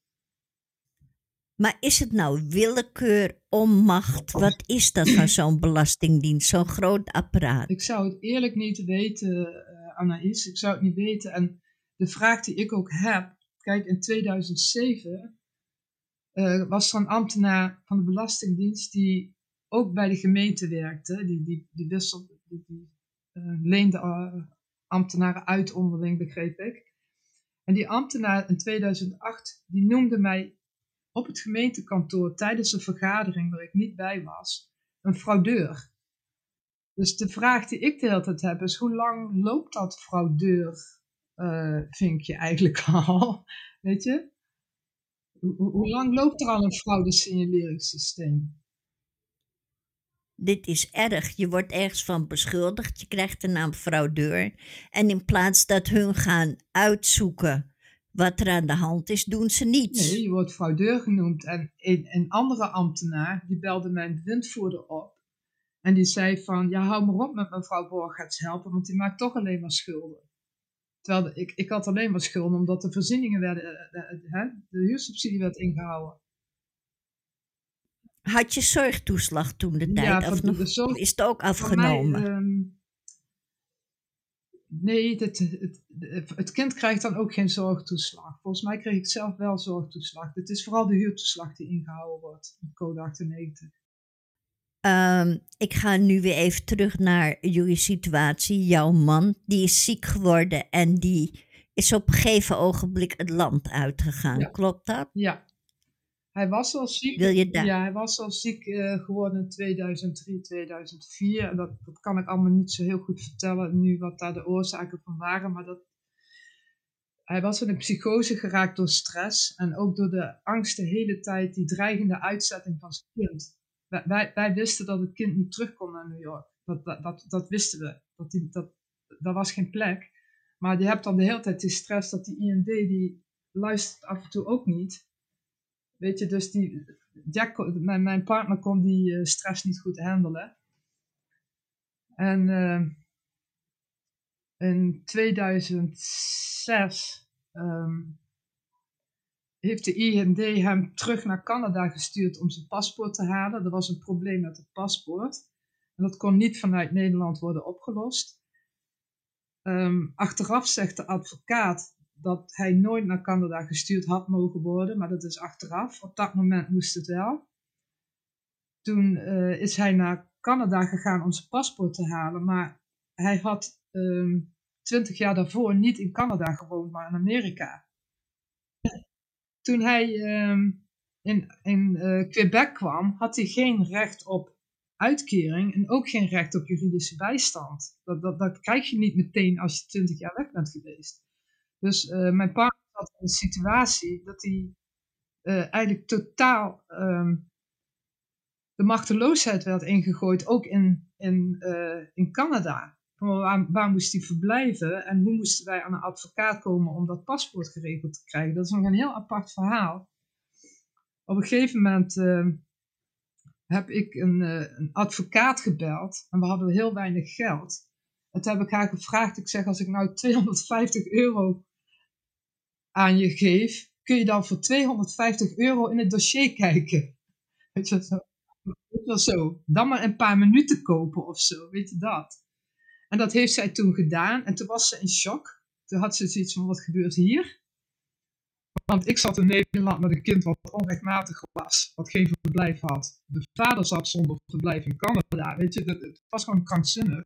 Maar is het nou willekeur, onmacht? Wat is dat van zo'n belastingdienst, zo'n groot apparaat? Ik zou het eerlijk niet weten, uh, Anaïs. Ik zou het niet weten. En de vraag die ik ook heb, kijk, in 2007 uh, was er een ambtenaar van de Belastingdienst die ook bij de gemeente werkte. Die, die, die, wisselde, die, die leende ambtenaren uit onderling, begreep ik. En die ambtenaar in 2008, die noemde mij op het gemeentekantoor tijdens een vergadering waar ik niet bij was, een fraudeur. Dus de vraag die ik de hele tijd heb is, hoe lang loopt dat fraudeur uh, vinkje eigenlijk al? Weet je? Hoe, hoe lang loopt er al een fraudesignaleringssysteem? Dit is erg. Je wordt ergens van beschuldigd. Je krijgt de naam fraudeur. En in plaats dat hun gaan uitzoeken wat er aan de hand is, doen ze niets. Nee, je wordt fraudeur genoemd. En een, een andere ambtenaar, die belde mijn bewindvoerder op. En die zei van, ja, hou maar op met mevrouw Borgaerts helpen, want die maakt toch alleen maar schulden. Terwijl ik, ik had alleen maar schulden omdat de voorzieningen werden, de, eh, de, de huursubsidie werd ingehouden. Had je zorgtoeslag toen de tijd? Ja, of nog, de zorg- is het ook afgenomen? mij, ehm, nee, het, het, het, kind krijgt dan ook geen zorgtoeslag. Volgens mij kreeg ik zelf wel zorgtoeslag. Het is vooral de huurtoeslag die ingehouden wordt, code 98. Ehm, ik ga nu weer even terug naar jullie situatie. Jouw man, die is ziek geworden en die is op een gegeven ogenblik het land uitgegaan. Ja. Klopt dat? Ja. Hij was al ziek. Wil je daar- Ja, hij was al ziek eh, geworden in 2003, 2004. En dat, dat kan ik allemaal niet zo heel goed vertellen nu wat daar de oorzaken van waren. Maar dat, hij was in een psychose geraakt door stress. En ook door de angst de hele tijd, die dreigende uitzetting van zijn kind. Wij, wij, wisten dat het kind niet terug kon naar New York. Dat, dat, dat, dat wisten we. Dat die, dat, daar was geen plek. Maar je hebt dan de hele tijd die stress dat die IND, die luistert af en toe ook niet. Weet je, dus die, Jack, mijn, partner kon die eh, stress niet goed handelen. En eh, in 2006 ehm, heeft de IND hem terug naar Canada gestuurd om zijn paspoort te halen. Er was een probleem met het paspoort. En dat kon niet vanuit Nederland worden opgelost. Ehm, achteraf zegt de advocaat dat hij nooit naar Canada gestuurd had mogen worden, maar dat is achteraf. Op dat moment moest het wel. Toen eh, is hij naar Canada gegaan om zijn paspoort te halen, maar hij had ehm, twintig jaar daarvoor niet in Canada gewoond, maar in Amerika. Toen hij ehm, in, in eh, Quebec kwam, had hij geen recht op uitkering en ook geen recht op juridische bijstand. Dat, dat, dat krijg je niet meteen als je twintig jaar weg bent geweest. Dus eh, mijn partner had een situatie dat hij eh, eigenlijk totaal ehm, de machteloosheid werd ingegooid, ook in, in, eh, in Canada. Waar, waar moest hij verblijven en hoe moesten wij aan een advocaat komen om dat paspoort geregeld te krijgen? Dat is nog een heel apart verhaal. Op een gegeven moment ehm, heb ik een, een advocaat gebeld en we hadden heel weinig geld. En toen heb ik haar gevraagd, ik zeg als ik nou 250 euro aan je geef, kun je dan voor 250 euro in het dossier kijken? Weet je zo? Zo. Dan maar een paar minuten kopen of zo, weet je dat? En dat heeft zij toen gedaan en toen was ze in shock. Toen had ze zoiets van, wat gebeurt hier? Want ik zat in Nederland met een kind wat onrechtmatig was, wat geen verblijf had. De vader zat zonder verblijf in Canada, weet je, dat, het was gewoon krankzinnig.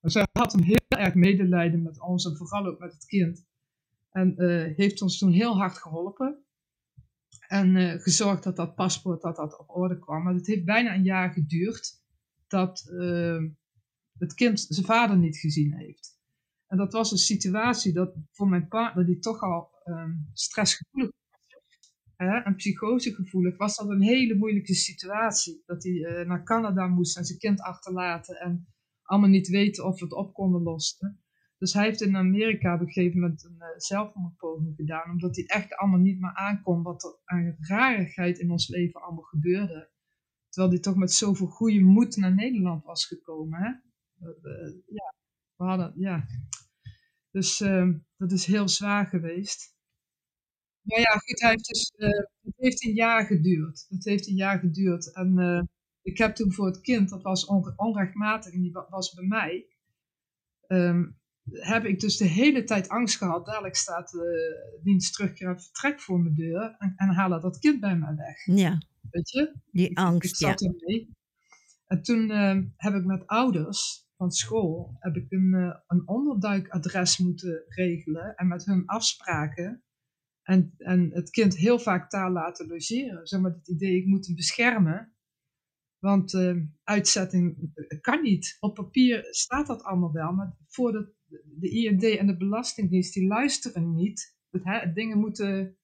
Maar zij had een heel erg medelijden met ons en vooral ook met het kind. En eh, heeft ons toen heel hard geholpen. En eh, gezorgd dat dat paspoort dat dat op orde kwam. Maar het heeft bijna een jaar geduurd dat eh, het kind zijn vader niet gezien heeft. En dat was een situatie dat voor mijn partner, die toch al ehm, stressgevoelig was, hè, en psychosegevoelig, was dat een hele moeilijke situatie. Dat hij eh, naar Canada moest en zijn kind achterlaten en allemaal niet weten of we het op konden lossen. Dus hij heeft in Amerika op een gegeven moment een uh, zelfmoordpoging gedaan, omdat hij echt allemaal niet meer aankon wat er aan rarigheid in ons leven allemaal gebeurde. Terwijl hij toch met zoveel goede moed naar Nederland was gekomen. Hè? Ja, we hadden, ja. Dus uh, dat is heel zwaar geweest. Maar ja, goed, hij heeft dus, uh, het heeft een jaar geduurd. Het heeft een jaar geduurd. En uh, ik heb toen voor het kind, dat was on onrechtmatig en die was bij mij, um, heb ik dus de hele tijd angst gehad. Dadelijk staat de dienst terugkeer vertrek voor mijn deur en, en halen dat kind bij mij weg. Ja. Weet je? Die angst, ik, ik zat ja. ermee. En toen uh, heb ik met ouders van school heb ik een, uh, een onderduikadres moeten regelen en met hun afspraken. En, en het kind heel vaak daar laten logeren. Zeg maar het idee, ik moet hem beschermen. Want uh, uitzetting kan niet. Op papier staat dat allemaal wel, maar voor de, IND en de Belastingdienst, die luisteren niet. Hè, dingen moeten,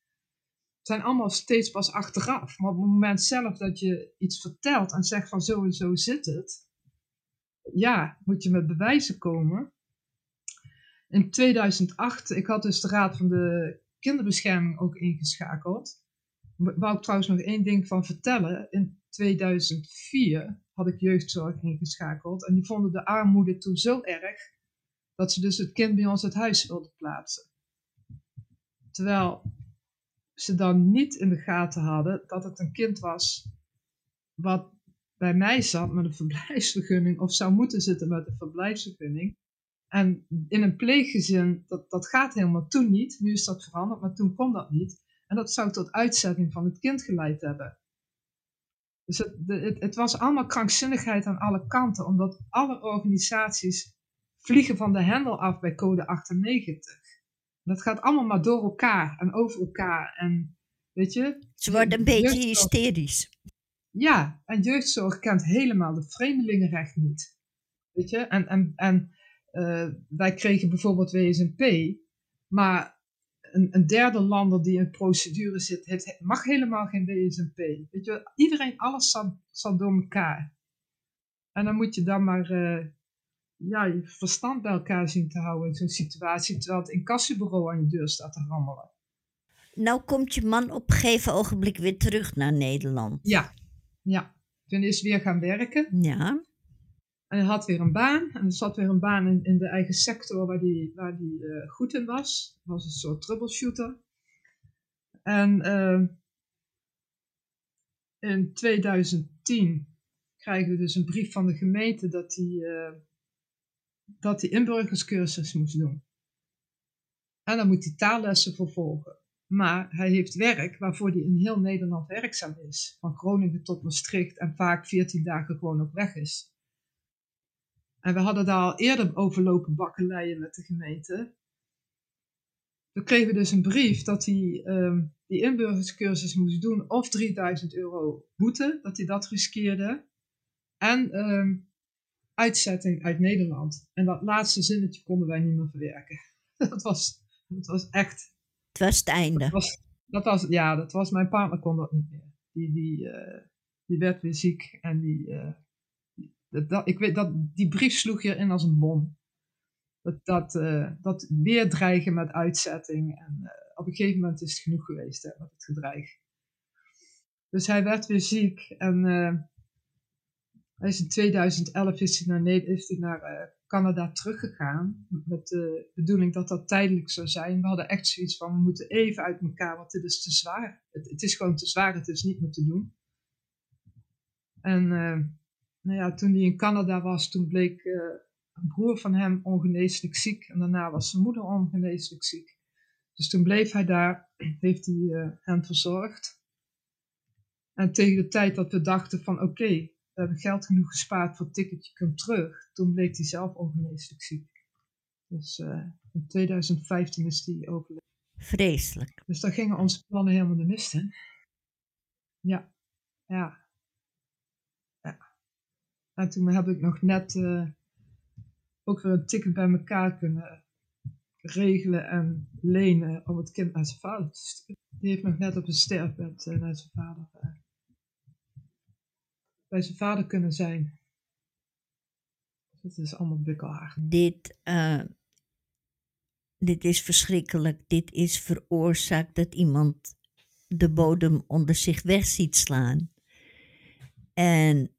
zijn allemaal steeds pas achteraf. Maar op het moment zelf dat je iets vertelt en zegt van zo en zo zit het, ja, moet je met bewijzen komen. In 2008, ik had dus de Raad van de Kinderbescherming ook ingeschakeld. Wou ik trouwens nog één ding van vertellen. In 2004 had ik jeugdzorg ingeschakeld. En die vonden de armoede toen zo erg dat ze dus het kind bij ons uit huis wilden plaatsen. Terwijl ze dan niet in de gaten hadden dat het een kind was wat bij mij zat met een verblijfsvergunning of zou moeten zitten met een verblijfsvergunning. En in een pleeggezin, dat, dat gaat helemaal toen niet. Nu is dat veranderd, maar toen kon dat niet. En dat zou tot uitzetting van het kind geleid hebben. Dus het, het, het was allemaal krankzinnigheid aan alle kanten, omdat alle organisaties vliegen van de hendel af bij code 98. Dat gaat allemaal maar door elkaar en over elkaar. En weet je. Ze worden een beetje hysterisch. Ja, en jeugdzorg kent helemaal de vreemdelingenrecht niet. Weet je, en, en, en uh, wij kregen bijvoorbeeld WSNP, maar een, een, derde lander die in procedure zit, heeft, mag helemaal geen WSNP. Weet je, iedereen, alles zat, door elkaar. En dan moet je dan maar uh, ja, je verstand bij elkaar zien te houden in zo'n situatie, terwijl het incassobureau aan je deur staat te rammelen. Nou komt je man op een gegeven ogenblik weer terug naar Nederland. Ja, ja. Toen is weer gaan werken. Ja. En hij had weer een baan. En er zat weer een baan in, in de eigen sector waar hij waar die, uh, goed in was. Was een soort troubleshooter. En uh, in 2010 krijgen we dus een brief van de gemeente dat hij, uh, dat hij inburgerscursus moest doen. En dan moet hij taallessen vervolgen. Maar hij heeft werk waarvoor hij in heel Nederland werkzaam is. Van Groningen tot Maastricht en vaak 14 dagen gewoon op weg is. En we hadden daar al eerder overlopen bakkeleien met de gemeente. Toen kregen we dus een brief dat hij um, die inburgerscursus moest doen of 3000 euro boete, dat hij dat riskeerde. En um, uitzetting uit Nederland. En dat laatste zinnetje konden wij niet meer verwerken. Dat was, dat was echt het was het einde. Dat was, dat was, ja, dat was, mijn partner kon dat niet meer. Die, die, uh, die werd weer ziek en die, uh, dat, dat, ik weet, dat, die brief sloeg je in als een bom. Dat, dat, uh, dat weer dreigen met uitzetting. En op een gegeven moment is het genoeg geweest hè, met het gedreig. Dus hij werd weer ziek en hij is in 2011 is hij naar, hij naar Canada teruggegaan. Met de bedoeling dat dat tijdelijk zou zijn. We hadden echt zoiets van, we moeten even uit elkaar, want dit is te zwaar. Het, het is gewoon te zwaar, het is niet meer te doen. En uh, nou ja, toen hij in Canada was, toen bleek uh, een broer van hem ongeneeslijk ziek. En daarna was zijn moeder ongeneeslijk ziek. Dus toen bleef hij daar, heeft hij uh, hen verzorgd. En tegen de tijd dat we dachten van oké, we hebben geld genoeg gespaard voor het ticketje, kom terug. Toen bleek hij zelf ongeneeslijk ziek. Dus uh, in 2015 is hij overleden. Vreselijk. Dus daar gingen onze plannen helemaal de mist in. Ja, ja. ja. En toen heb ik nog net uh, ook weer een ticket bij elkaar kunnen regelen en lenen om het kind naar zijn vader te sturen. Die heeft nog net op een sterfbed uh, naar zijn vader bij zijn vader kunnen zijn. Het is allemaal bikkelhaar. Dit, uh, dit is verschrikkelijk. Dit is veroorzaakt dat iemand de bodem onder zich weg ziet slaan. En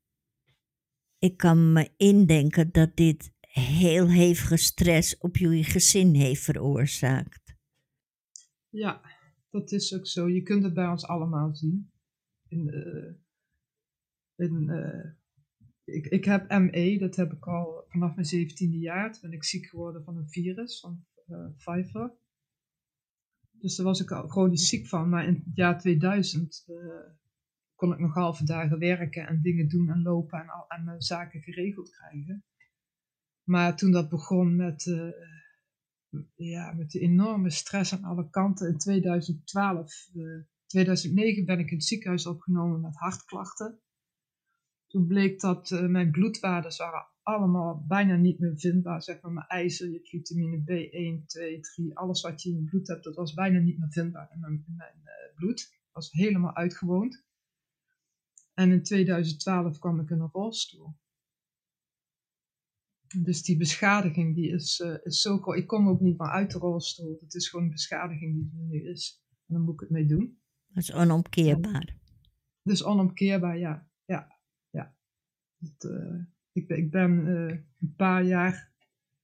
ik kan me indenken dat dit heel hevige stress op jullie gezin heeft veroorzaakt. Ja, dat is ook zo. Je kunt het bij ons allemaal zien. In de, uh, ik, ik heb ME, dat heb ik al vanaf mijn zeventiende jaar. Toen ben ik ziek geworden van een virus, van uh, Pfeiffer. Dus daar was ik al chronisch ziek van. Maar in het jaar 2000 uh, eh, kon ik nog halve dagen werken en dingen doen en lopen en, al, en mijn zaken geregeld krijgen. Maar toen dat begon met, ja, met de enorme stress aan alle kanten in 2012, 2009 ben ik in het ziekenhuis opgenomen met hartklachten. Toen bleek dat uh, mijn bloedwaardes waren allemaal bijna niet meer vindbaar. Zeg maar mijn ijzer, je vitamine B1, 2, 3, alles wat je in je bloed hebt, dat was bijna niet meer vindbaar in mijn, in mijn uh, bloed. Dat was helemaal uitgewoond. En in 2012 kwam ik in een rolstoel. Dus die beschadiging die is, uh, is zo Ik kom ook niet meer uit de rolstoel. Het is gewoon een beschadiging die er nu is. En dan moet ik het mee doen. Dat is onomkeerbaar. Dus onomkeerbaar, ja. Dat, eh, ik, ben- ik ben eh, een paar jaar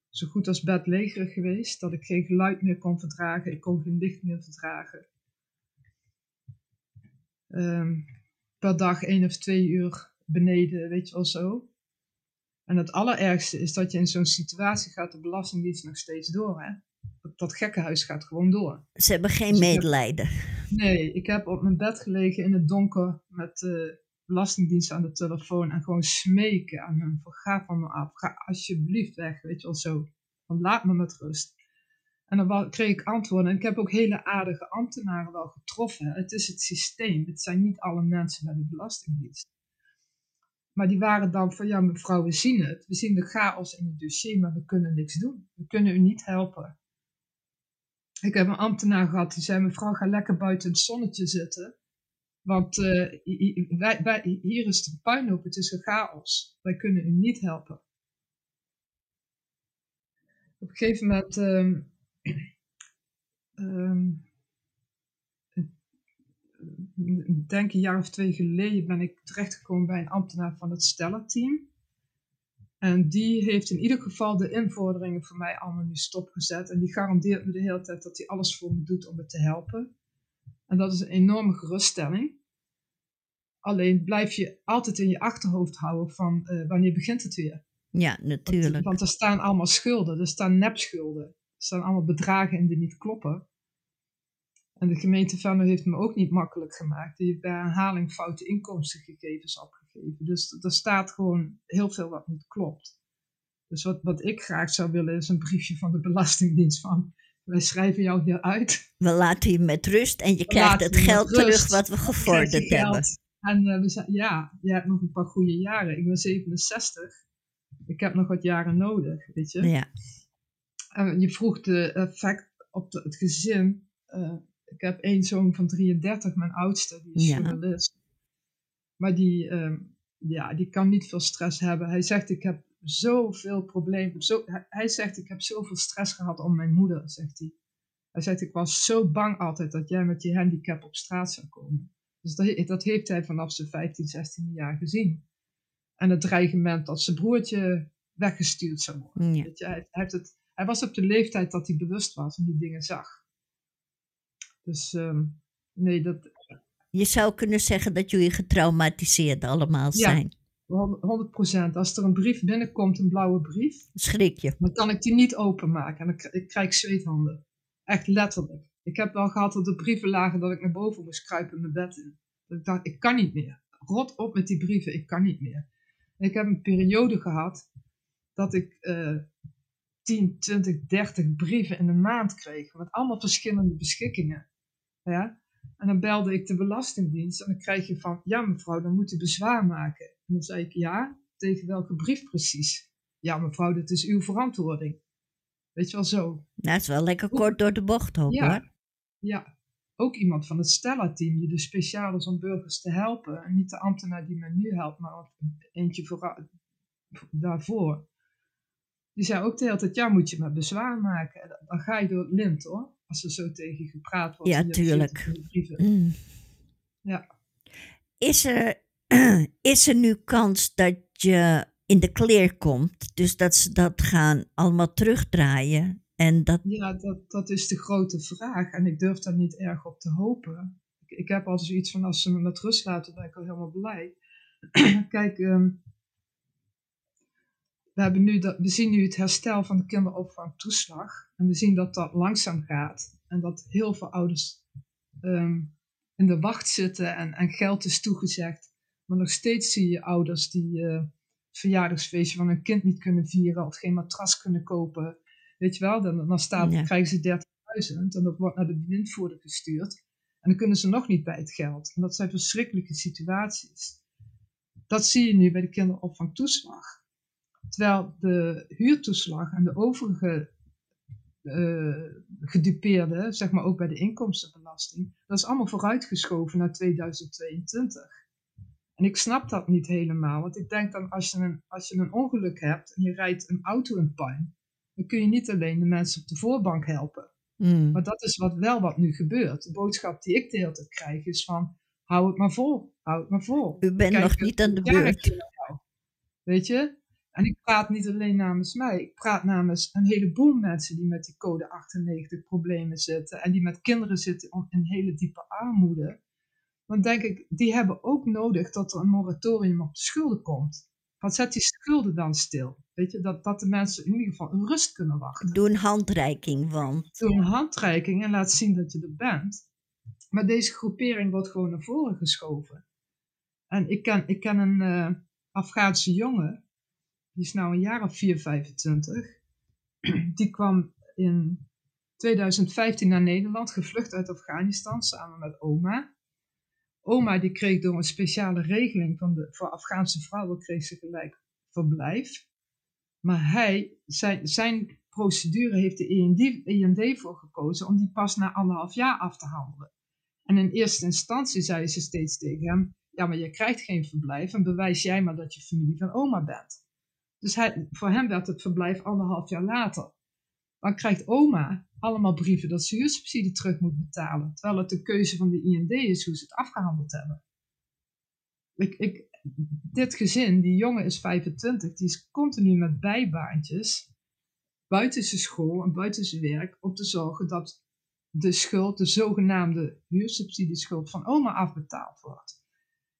zo goed als bedlegerig geweest. Dat ik geen geluid meer kon verdragen. Ik kon geen licht meer verdragen. Ehm, per dag één of twee uur beneden, weet je wel zo. En het allerergste is dat je in zo'n situatie gaat de Belastingdienst nog steeds door. Hè? Dat, dat gekkenhuis gaat gewoon door. Ze hebben geen Dus heb- medelijden. Nee, ik heb op mijn bed gelegen in het donker met de Belastingdienst aan de telefoon en gewoon smeken aan hem. Van, ga van me af, ga alsjeblieft weg, weet je wel zo. Laat me met rust. En dan kreeg ik antwoorden. En ik heb ook hele aardige ambtenaren wel getroffen. Het is het systeem. Het zijn niet alle mensen bij de Belastingdienst. Maar die waren dan van, ja mevrouw, we zien het. We zien de chaos in het dossier, maar we kunnen niks doen. We kunnen u niet helpen. Ik heb een ambtenaar gehad die zei: Mevrouw, ga lekker buiten het zonnetje zitten. Want eh, wij, wij, hier is het een puinhoop, het is een chaos. Wij kunnen u niet helpen. Op een gegeven moment, ehm, ehm, ik denk een jaar of twee geleden, ben ik terechtgekomen bij een ambtenaar van het Stella-team. En die heeft in ieder geval de invorderingen voor mij allemaal nu stopgezet. En die garandeert me de hele tijd dat hij alles voor me doet om me te helpen. En dat is een enorme geruststelling. Alleen blijf je altijd in je achterhoofd houden van eh, wanneer begint het weer. Ja, natuurlijk. Want er staan allemaal schulden, er staan nepschulden. Er staan allemaal bedragen in die niet kloppen. En de gemeente Venlo heeft me ook niet makkelijk gemaakt. Die heeft bij herhaling foute inkomstengegevens opgegeven. Dus er staat gewoon heel veel wat niet klopt. Dus wat, wat ik graag zou willen is een briefje van de Belastingdienst van... Wij schrijven jou hier uit. We laten je met rust en je krijgt het geld terug wat we gevorderd hebben. geld. En eh, we zijn, ja, je hebt nog een paar goede jaren. Ik ben 67. Ik heb nog wat jaren nodig, weet je. Ja, En je vroeg de effect op de- het gezin. Eh, ik heb één zoon van 33, mijn oudste, die is Ja. journalist. Maar die, ehm, ja, die kan niet veel stress hebben. Hij zegt, ik heb zoveel problemen. Zo, hij, zegt, ik heb zoveel stress gehad om mijn moeder, zegt hij. Hij zegt, ik was zo bang altijd dat jij met je handicap op straat zou komen. Dus dat, dat heeft hij vanaf zijn 15, 16 jaar gezien. En het dreigement dat zijn broertje weggestuurd zou worden. ja. Weet je, hij, hij heeft het, hij was op de leeftijd dat hij bewust was en die dingen zag. Dus ehm, nee, dat, Je zou kunnen zeggen dat jullie getraumatiseerd allemaal Ja. zijn. 100%. Als er een brief binnenkomt, een blauwe brief, Schrik je. dan kan ik die niet openmaken. En dan ik krijg zweethanden. Echt letterlijk. Ik heb wel gehad dat er brieven lagen dat ik naar boven moest kruipen mijn bed in. Dat ik dacht, ik kan niet meer. Rot op met die brieven, ik kan niet meer. En ik heb een periode gehad dat ik eh 10, 20, 30 brieven in een maand kreeg. Met allemaal verschillende beschikkingen. Ja? En dan belde ik de Belastingdienst en dan krijg je van, ja mevrouw, dan moet u bezwaar maken. En dan zei ik, ja, tegen welke brief precies? Ja mevrouw, dat is uw verantwoording. Weet je wel zo. Nou, dat is wel lekker kort door de bocht hoor. Ja. hoor. Ja, ook iemand van het Stella-team die dus speciaal is om burgers te helpen. En niet de ambtenaar die me nu helpt, maar eentje voor, daarvoor. Die zei ook de hele tijd, ja, moet je maar bezwaar maken. En Dan ga je door het lint hoor, als er zo tegen je gepraat wordt. Ja, tuurlijk. 14 brieven. Mm. Ja. Is, er, is er nu kans dat je in de kleer komt? Dus dat ze dat gaan allemaal terugdraaien? En dat, Ja, dat, dat is de grote vraag. En ik durf daar niet erg op te hopen. Ik, ik heb al zoiets van, als ze me met rust laten, ben ik al helemaal blij. Kijk, ehm, we, hebben nu dat, we zien nu het herstel van de kinderopvangtoeslag. En we zien dat dat langzaam gaat. En dat heel veel ouders ehm, in de wacht zitten en, en geld is toegezegd. Maar nog steeds zie je ouders die eh, het verjaardagsfeestje van hun kind niet kunnen vieren of geen matras kunnen kopen. Weet je wel, dan, dan staat, Ja. krijgen ze 30.000 en dat wordt naar de bewindvoerder gestuurd. En dan kunnen ze nog niet bij het geld. En dat zijn verschrikkelijke situaties. Dat zie je nu bij de kinderopvangtoeslag. Terwijl de huurtoeslag en de overige gedupeerden, zeg maar ook bij de inkomstenbelasting, dat is allemaal vooruitgeschoven naar 2022. En ik snap dat niet helemaal, want ik denk dan als je een, als je een ongeluk hebt en je rijdt een auto in puin, dan kun je niet alleen de mensen op de voorbank helpen. mm, Maar dat is wat, wel wat nu gebeurt. De boodschap die ik de hele tijd krijg is van, hou het maar vol, hou het maar vol. U bent Kijk, nog niet aan de beurt. Weet je? En ik praat niet alleen namens mij, ik praat namens een heleboel mensen die met die code 98 problemen zitten en die met kinderen zitten in hele diepe armoede. Dan denk ik, die hebben ook nodig dat er een moratorium op de schulden komt. Want zet die schulden dan stil. Weet je, dat, dat de mensen in ieder geval een rust kunnen wachten. Doe een handreiking, want Doe een handreiking en laat zien dat je er bent. Maar deze groepering wordt gewoon naar voren geschoven. En ik ken, ik ken een eh, Afghaanse jongen, die is nou een jaar of 4, 25. Die kwam in 2015 naar Nederland, gevlucht uit Afghanistan samen met oma. Oma die kreeg door een speciale regeling van de, voor Afghaanse vrouwen kreeg ze gelijk verblijf. Maar hij, zijn, procedure heeft de END, END voor gekozen om die pas na anderhalf jaar af te handelen. En in eerste instantie zei ze steeds tegen hem, ja maar je krijgt geen verblijf en bewijs jij maar dat je familie van oma bent. Dus hij, voor hem werd het verblijf anderhalf jaar later. Dan krijgt oma allemaal brieven dat ze huursubsidie terug moet betalen. Terwijl het de keuze van de IND is hoe ze het afgehandeld hebben. Ik, ik, dit gezin, die jongen is 25, die is continu met bijbaantjes buiten zijn school en buiten zijn werk om te zorgen dat de schuld, de zogenaamde huursubsidieschuld van oma afbetaald wordt.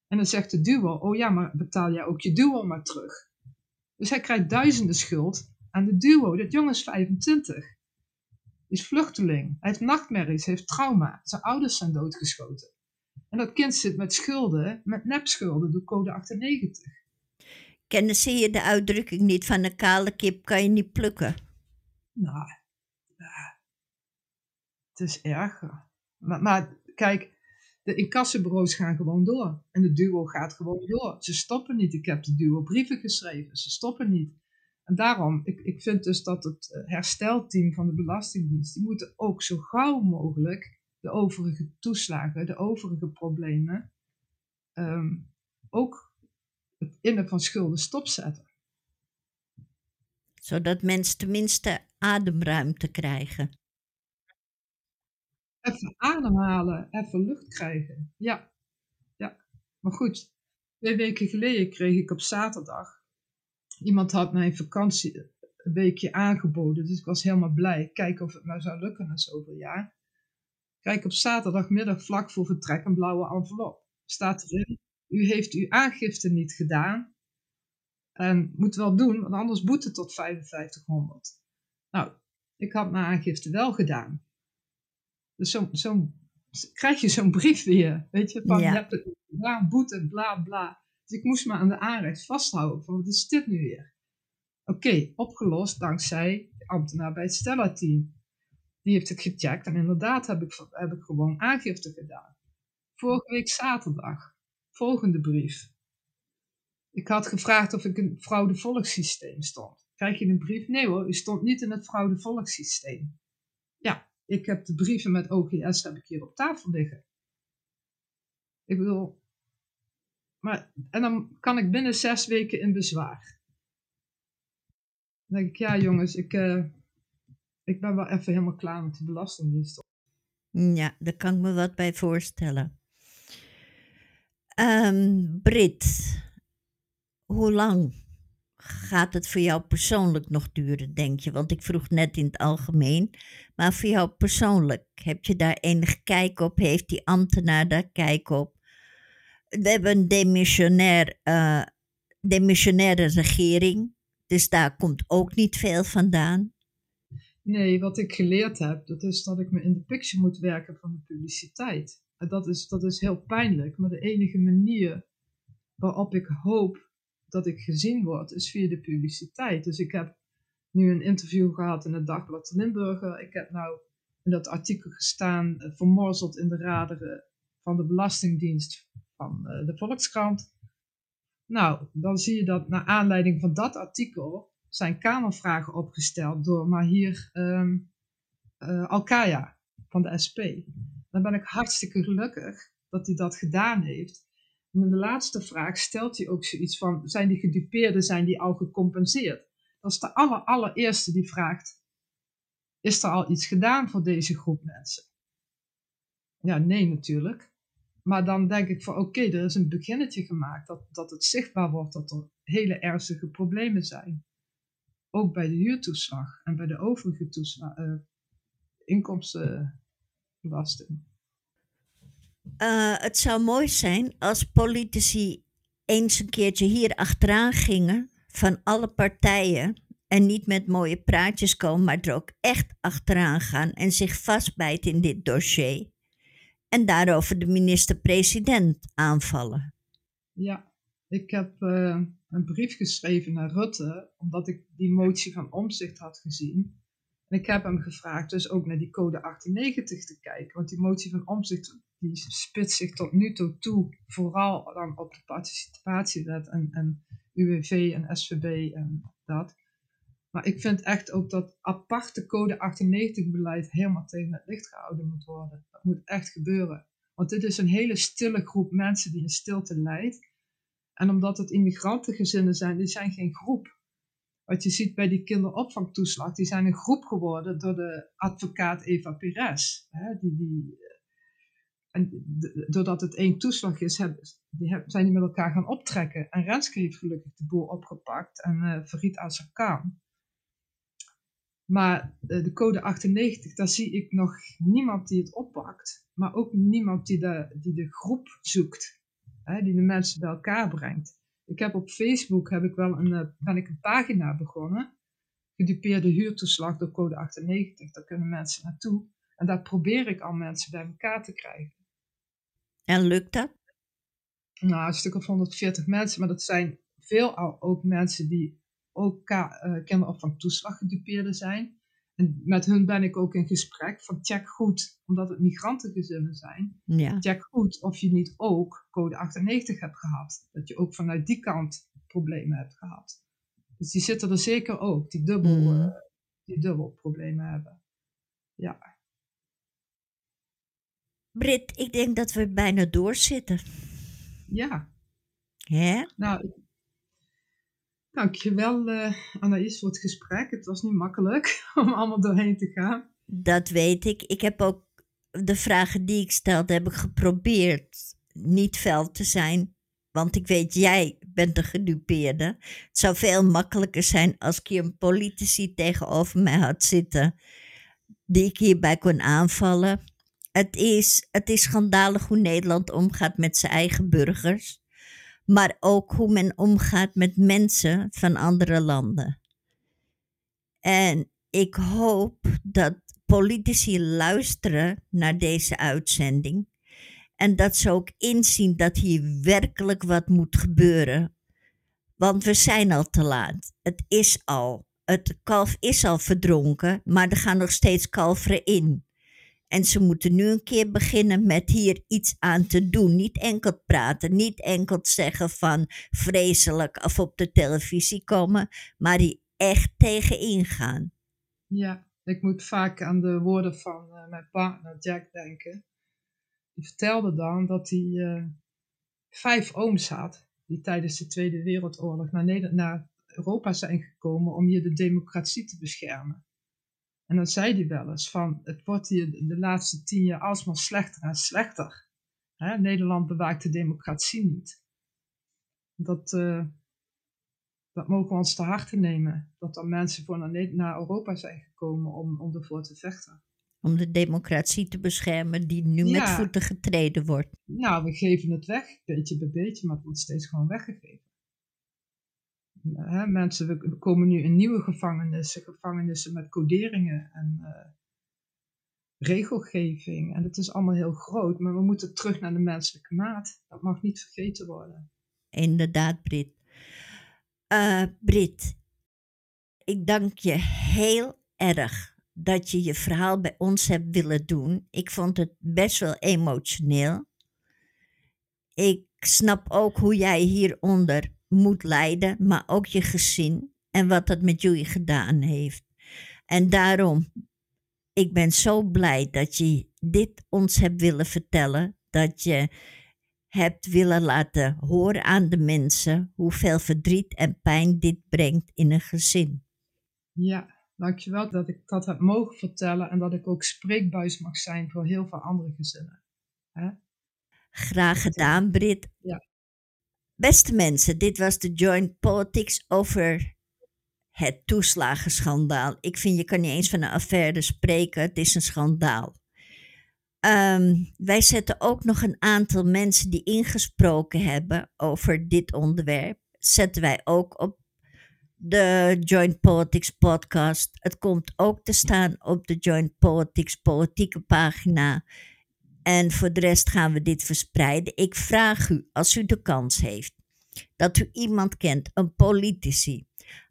En dan zegt de duo, oh ja, maar betaal jij ook je duo maar terug. Dus hij krijgt duizenden schuld aan de duo. Dat jongen is 25. Is vluchteling. Hij heeft nachtmerries, heeft trauma. Zijn ouders zijn doodgeschoten. En dat kind zit met schulden, met nepschulden door code 98. kennen ze je de uitdrukking niet van een kale kip kan je niet plukken? Nou, ja, het is erger. Maar, maar kijk, de incassobureaus gaan gewoon door. En de duo gaat gewoon door. Ze stoppen niet. Ik heb de duo brieven geschreven. Ze stoppen niet. En daarom, ik, ik vind dus dat het eh, herstelteam van de Belastingdienst, die moeten ook zo gauw mogelijk de overige toeslagen, de overige problemen, ehm, ook het innen van schulden stopzetten. Zodat mensen tenminste ademruimte krijgen. Even ademhalen, even lucht krijgen. Ja, ja. Maar goed, twee weken geleden kreeg ik op zaterdag. Iemand had mij vakantie een weekje aangeboden, dus ik was helemaal blij. Kijken of het nou zou lukken na zoveel jaar. Kijk op zaterdagmiddag vlak voor vertrek een blauwe envelop. Staat erin, u heeft uw aangifte niet gedaan. En moet wel doen, want anders boete tot 5500. Nou, ik had mijn aangifte wel gedaan. Dus zo, zo krijg je zo'n brief weer. Weet je, van Ja. je hebt het gedaan, boete, bla bla. Dus ik moest me aan de aanrecht vasthouden. Van wat is dit nu weer? Oké, opgelost dankzij de ambtenaar bij het Stella-team. Die heeft het gecheckt en inderdaad heb ik, heb ik gewoon aangifte gedaan. Vorige week zaterdag. Volgende brief. Ik had gevraagd of ik in het fraudevolkssysteem stond. Krijg je een brief? Nee hoor, u stond niet in het fraudevolkssysteem. Ja, ik heb de brieven met OGS heb ik hier op tafel liggen. Ik bedoel, maar, en dan kan ik binnen zes weken in bezwaar. Dan denk ik, ja jongens, ik, eh, ik ben wel even helemaal klaar met de Belastingdienst. Ja, daar kan ik me wat bij voorstellen. Ehm Brit, hoe lang gaat het voor jou persoonlijk nog duren, denk je? Want ik vroeg net in het algemeen, maar voor jou persoonlijk, heb je daar enig kijk op? Heeft die ambtenaar daar kijk op? We hebben een demissionair, eh, demissionaire regering, dus daar komt ook niet veel vandaan. Nee, wat ik geleerd heb, dat is dat ik me in de picture moet werken van de publiciteit. En dat is, dat is heel pijnlijk, maar de enige manier waarop ik hoop dat ik gezien word, is via de publiciteit. Dus ik heb nu een interview gehad in het Dagblad Limburger. Ik heb nou in dat artikel gestaan, eh, vermorzeld in de raderen van de Belastingdienst van eh, de Volkskrant. Nou, dan zie je dat naar aanleiding van dat artikel zijn kamervragen opgesteld door Mahir ehm eh, Alkaya van de SP. Dan ben ik hartstikke gelukkig dat hij dat gedaan heeft. En in de laatste vraag stelt hij ook zoiets van, zijn die gedupeerden, zijn die al gecompenseerd? Dat is de aller, allereerste die vraagt, is er al iets gedaan voor deze groep mensen? Ja, nee natuurlijk. Maar dan denk ik van oké, er is een beginnetje gemaakt. Dat, dat het zichtbaar wordt dat er hele ernstige problemen zijn. Ook bij de huurtoeslag en bij de overige toeslag, uh, inkomstenbelasting. Uh, het zou mooi zijn als politici eens een keertje hier achteraan gingen van alle partijen en niet met mooie praatjes komen, maar er ook echt achteraan gaan en zich vastbijten in dit dossier. En daarover de minister-president aanvallen. Ja, ik heb uh, een brief geschreven naar Rutte, omdat ik die motie van omzicht had gezien. En ik heb hem gevraagd dus ook naar die code 98 te kijken. Want die motie van omzicht die spitst zich tot nu toe toe vooral dan op de participatiewet en, en UWV en SVB en dat. Maar ik vind echt ook dat aparte code 98 beleid helemaal tegen het licht gehouden moet worden. Dat moet echt gebeuren. Want dit is een hele stille groep mensen die in stilte leidt. En omdat het immigrantengezinnen zijn, die zijn geen groep. Wat je ziet bij die kinderopvangtoeslag, die zijn een groep geworden door de advocaat Eva Pires. Die, die, en doordat het één toeslag is, die zijn die met elkaar gaan optrekken. En Renske heeft gelukkig de boel opgepakt en uh, Farid Azarkan. Maar uh, de code 98, daar zie ik nog niemand die het oppakt. Maar ook niemand die de, die de groep zoekt. Hè, die de mensen bij elkaar brengt. Ik heb op Facebook heb ik wel een, uh, ben ik een pagina begonnen. Gedupeerde huurtoeslag door code 98. Daar kunnen mensen naartoe. En daar probeer ik al mensen bij elkaar te krijgen. En lukt dat? Nou, een stuk of 140 mensen, maar dat zijn veel ook mensen die ook uh, kinderopvangtoeslag gedupeerden zijn. En met hun ben ik ook in gesprek van check goed, omdat het migrantengezinnen zijn. Ja. Check goed of je niet ook code 98 hebt gehad. Dat je ook vanuit die kant problemen hebt gehad. Dus die zitten er zeker ook, die dubbel, mm. uh, die dubbel problemen hebben. Ja. Brit, ik denk dat we bijna doorzitten. Ja. Hè? Nou, dankjewel uh, Anaïs voor het gesprek. Het was niet makkelijk om allemaal doorheen te gaan. Dat weet ik. Ik heb ook de vragen die ik stelde, heb ik geprobeerd niet fel te zijn. Want ik weet, jij bent de gedupeerde. Het zou veel makkelijker zijn als ik hier een politici tegenover mij had zitten. Die ik hierbij kon aanvallen het is, het is schandalig hoe Nederland omgaat met zijn eigen burgers, maar ook hoe men omgaat met mensen van andere landen. En ik hoop dat politici luisteren naar deze uitzending en dat ze ook inzien dat hier werkelijk wat moet gebeuren. Want we zijn al te laat. Het is al. Het kalf is al verdronken, maar er gaan nog steeds kalveren in. En ze moeten nu een keer beginnen met hier iets aan te doen. Niet enkel praten, niet enkel zeggen van vreselijk of op de televisie komen, maar die echt tegen ingaan. Ja, ik moet vaak aan de woorden van uh, mijn partner Jack denken. Die vertelde dan dat hij uh, vijf ooms had die tijdens de Tweede Wereldoorlog naar, naar Europa zijn gekomen om hier de democratie te beschermen. En dan zei hij wel eens van, het wordt hier de laatste tien jaar alsmaar slechter en slechter. Hè? Nederland bewaakt de democratie niet. Dat, uh, dat mogen we ons te harte nemen. Dat er mensen voor naar, naar Europa zijn gekomen om, om ervoor te vechten. Om de democratie te beschermen die nu met voeten getreden wordt. Nou, we geven het weg, beetje bij beetje, maar het wordt steeds gewoon weggegeven mensen, we, komen nu in nieuwe gevangenissen, gevangenissen met coderingen en uh, regelgeving. En het is allemaal heel groot, maar we moeten terug naar de menselijke maat. Dat mag niet vergeten worden. Inderdaad, Brit. Uh, Brit, ik dank je heel erg dat je je verhaal bij ons hebt willen doen. Ik vond het best wel emotioneel. Ik snap ook hoe jij hieronder moet lijden, maar ook je gezin en wat dat met jullie gedaan heeft. En daarom, ik ben zo blij dat je dit ons hebt willen vertellen, dat je hebt willen laten horen aan de mensen hoeveel verdriet en pijn dit brengt in een gezin. Ja, dankjewel dat ik dat heb mogen vertellen en dat ik ook spreekbuis mag zijn voor heel veel andere gezinnen. Graag gedaan, Brit. Ja. Beste mensen, dit was de Joint Politics over het toeslagenschandaal. Ik vind je kan niet eens van een affaire spreken, het is een schandaal. Ehm, wij zetten ook nog een aantal mensen die ingesproken hebben over dit onderwerp, zetten wij ook op de Joint Politics podcast. Het komt ook te staan op de Joint Politics politieke pagina. En voor de rest gaan we dit verspreiden. Ik vraag u, als u de kans heeft, dat u iemand kent, een politici.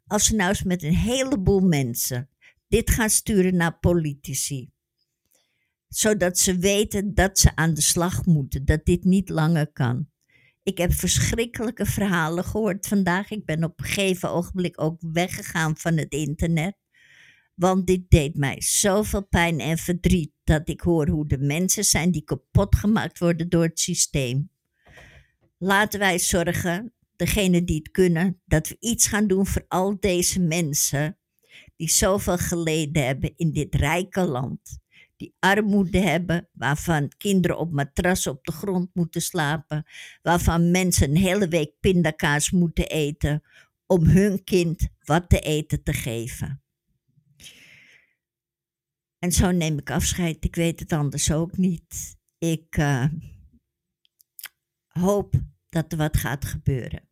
Als u nou eens met een heleboel mensen dit gaat sturen naar politici. Zodat ze weten dat ze aan de slag moeten, dat dit niet langer kan. Ik heb verschrikkelijke verhalen gehoord vandaag. Ik ben op een gegeven ogenblik ook weggegaan van het internet. Want dit deed mij zoveel pijn en verdriet dat ik hoor hoe de mensen zijn die kapot gemaakt worden door het systeem. Laten wij zorgen, degenen die het kunnen, dat we iets gaan doen voor al deze mensen die zoveel geleden hebben in dit rijke land die armoede hebben, waarvan kinderen op matrassen op de grond moeten slapen, waarvan mensen een hele week pindakaas moeten eten om hun kind wat te eten te geven. En zo neem ik afscheid. Ik weet het anders ook niet. Ik uh, hoop dat er wat gaat gebeuren.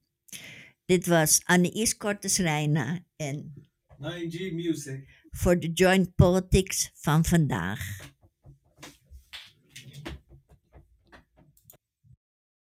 Dit was Anne-Is Cortes-Reina en 9G Music voor de Joint Politics van vandaag.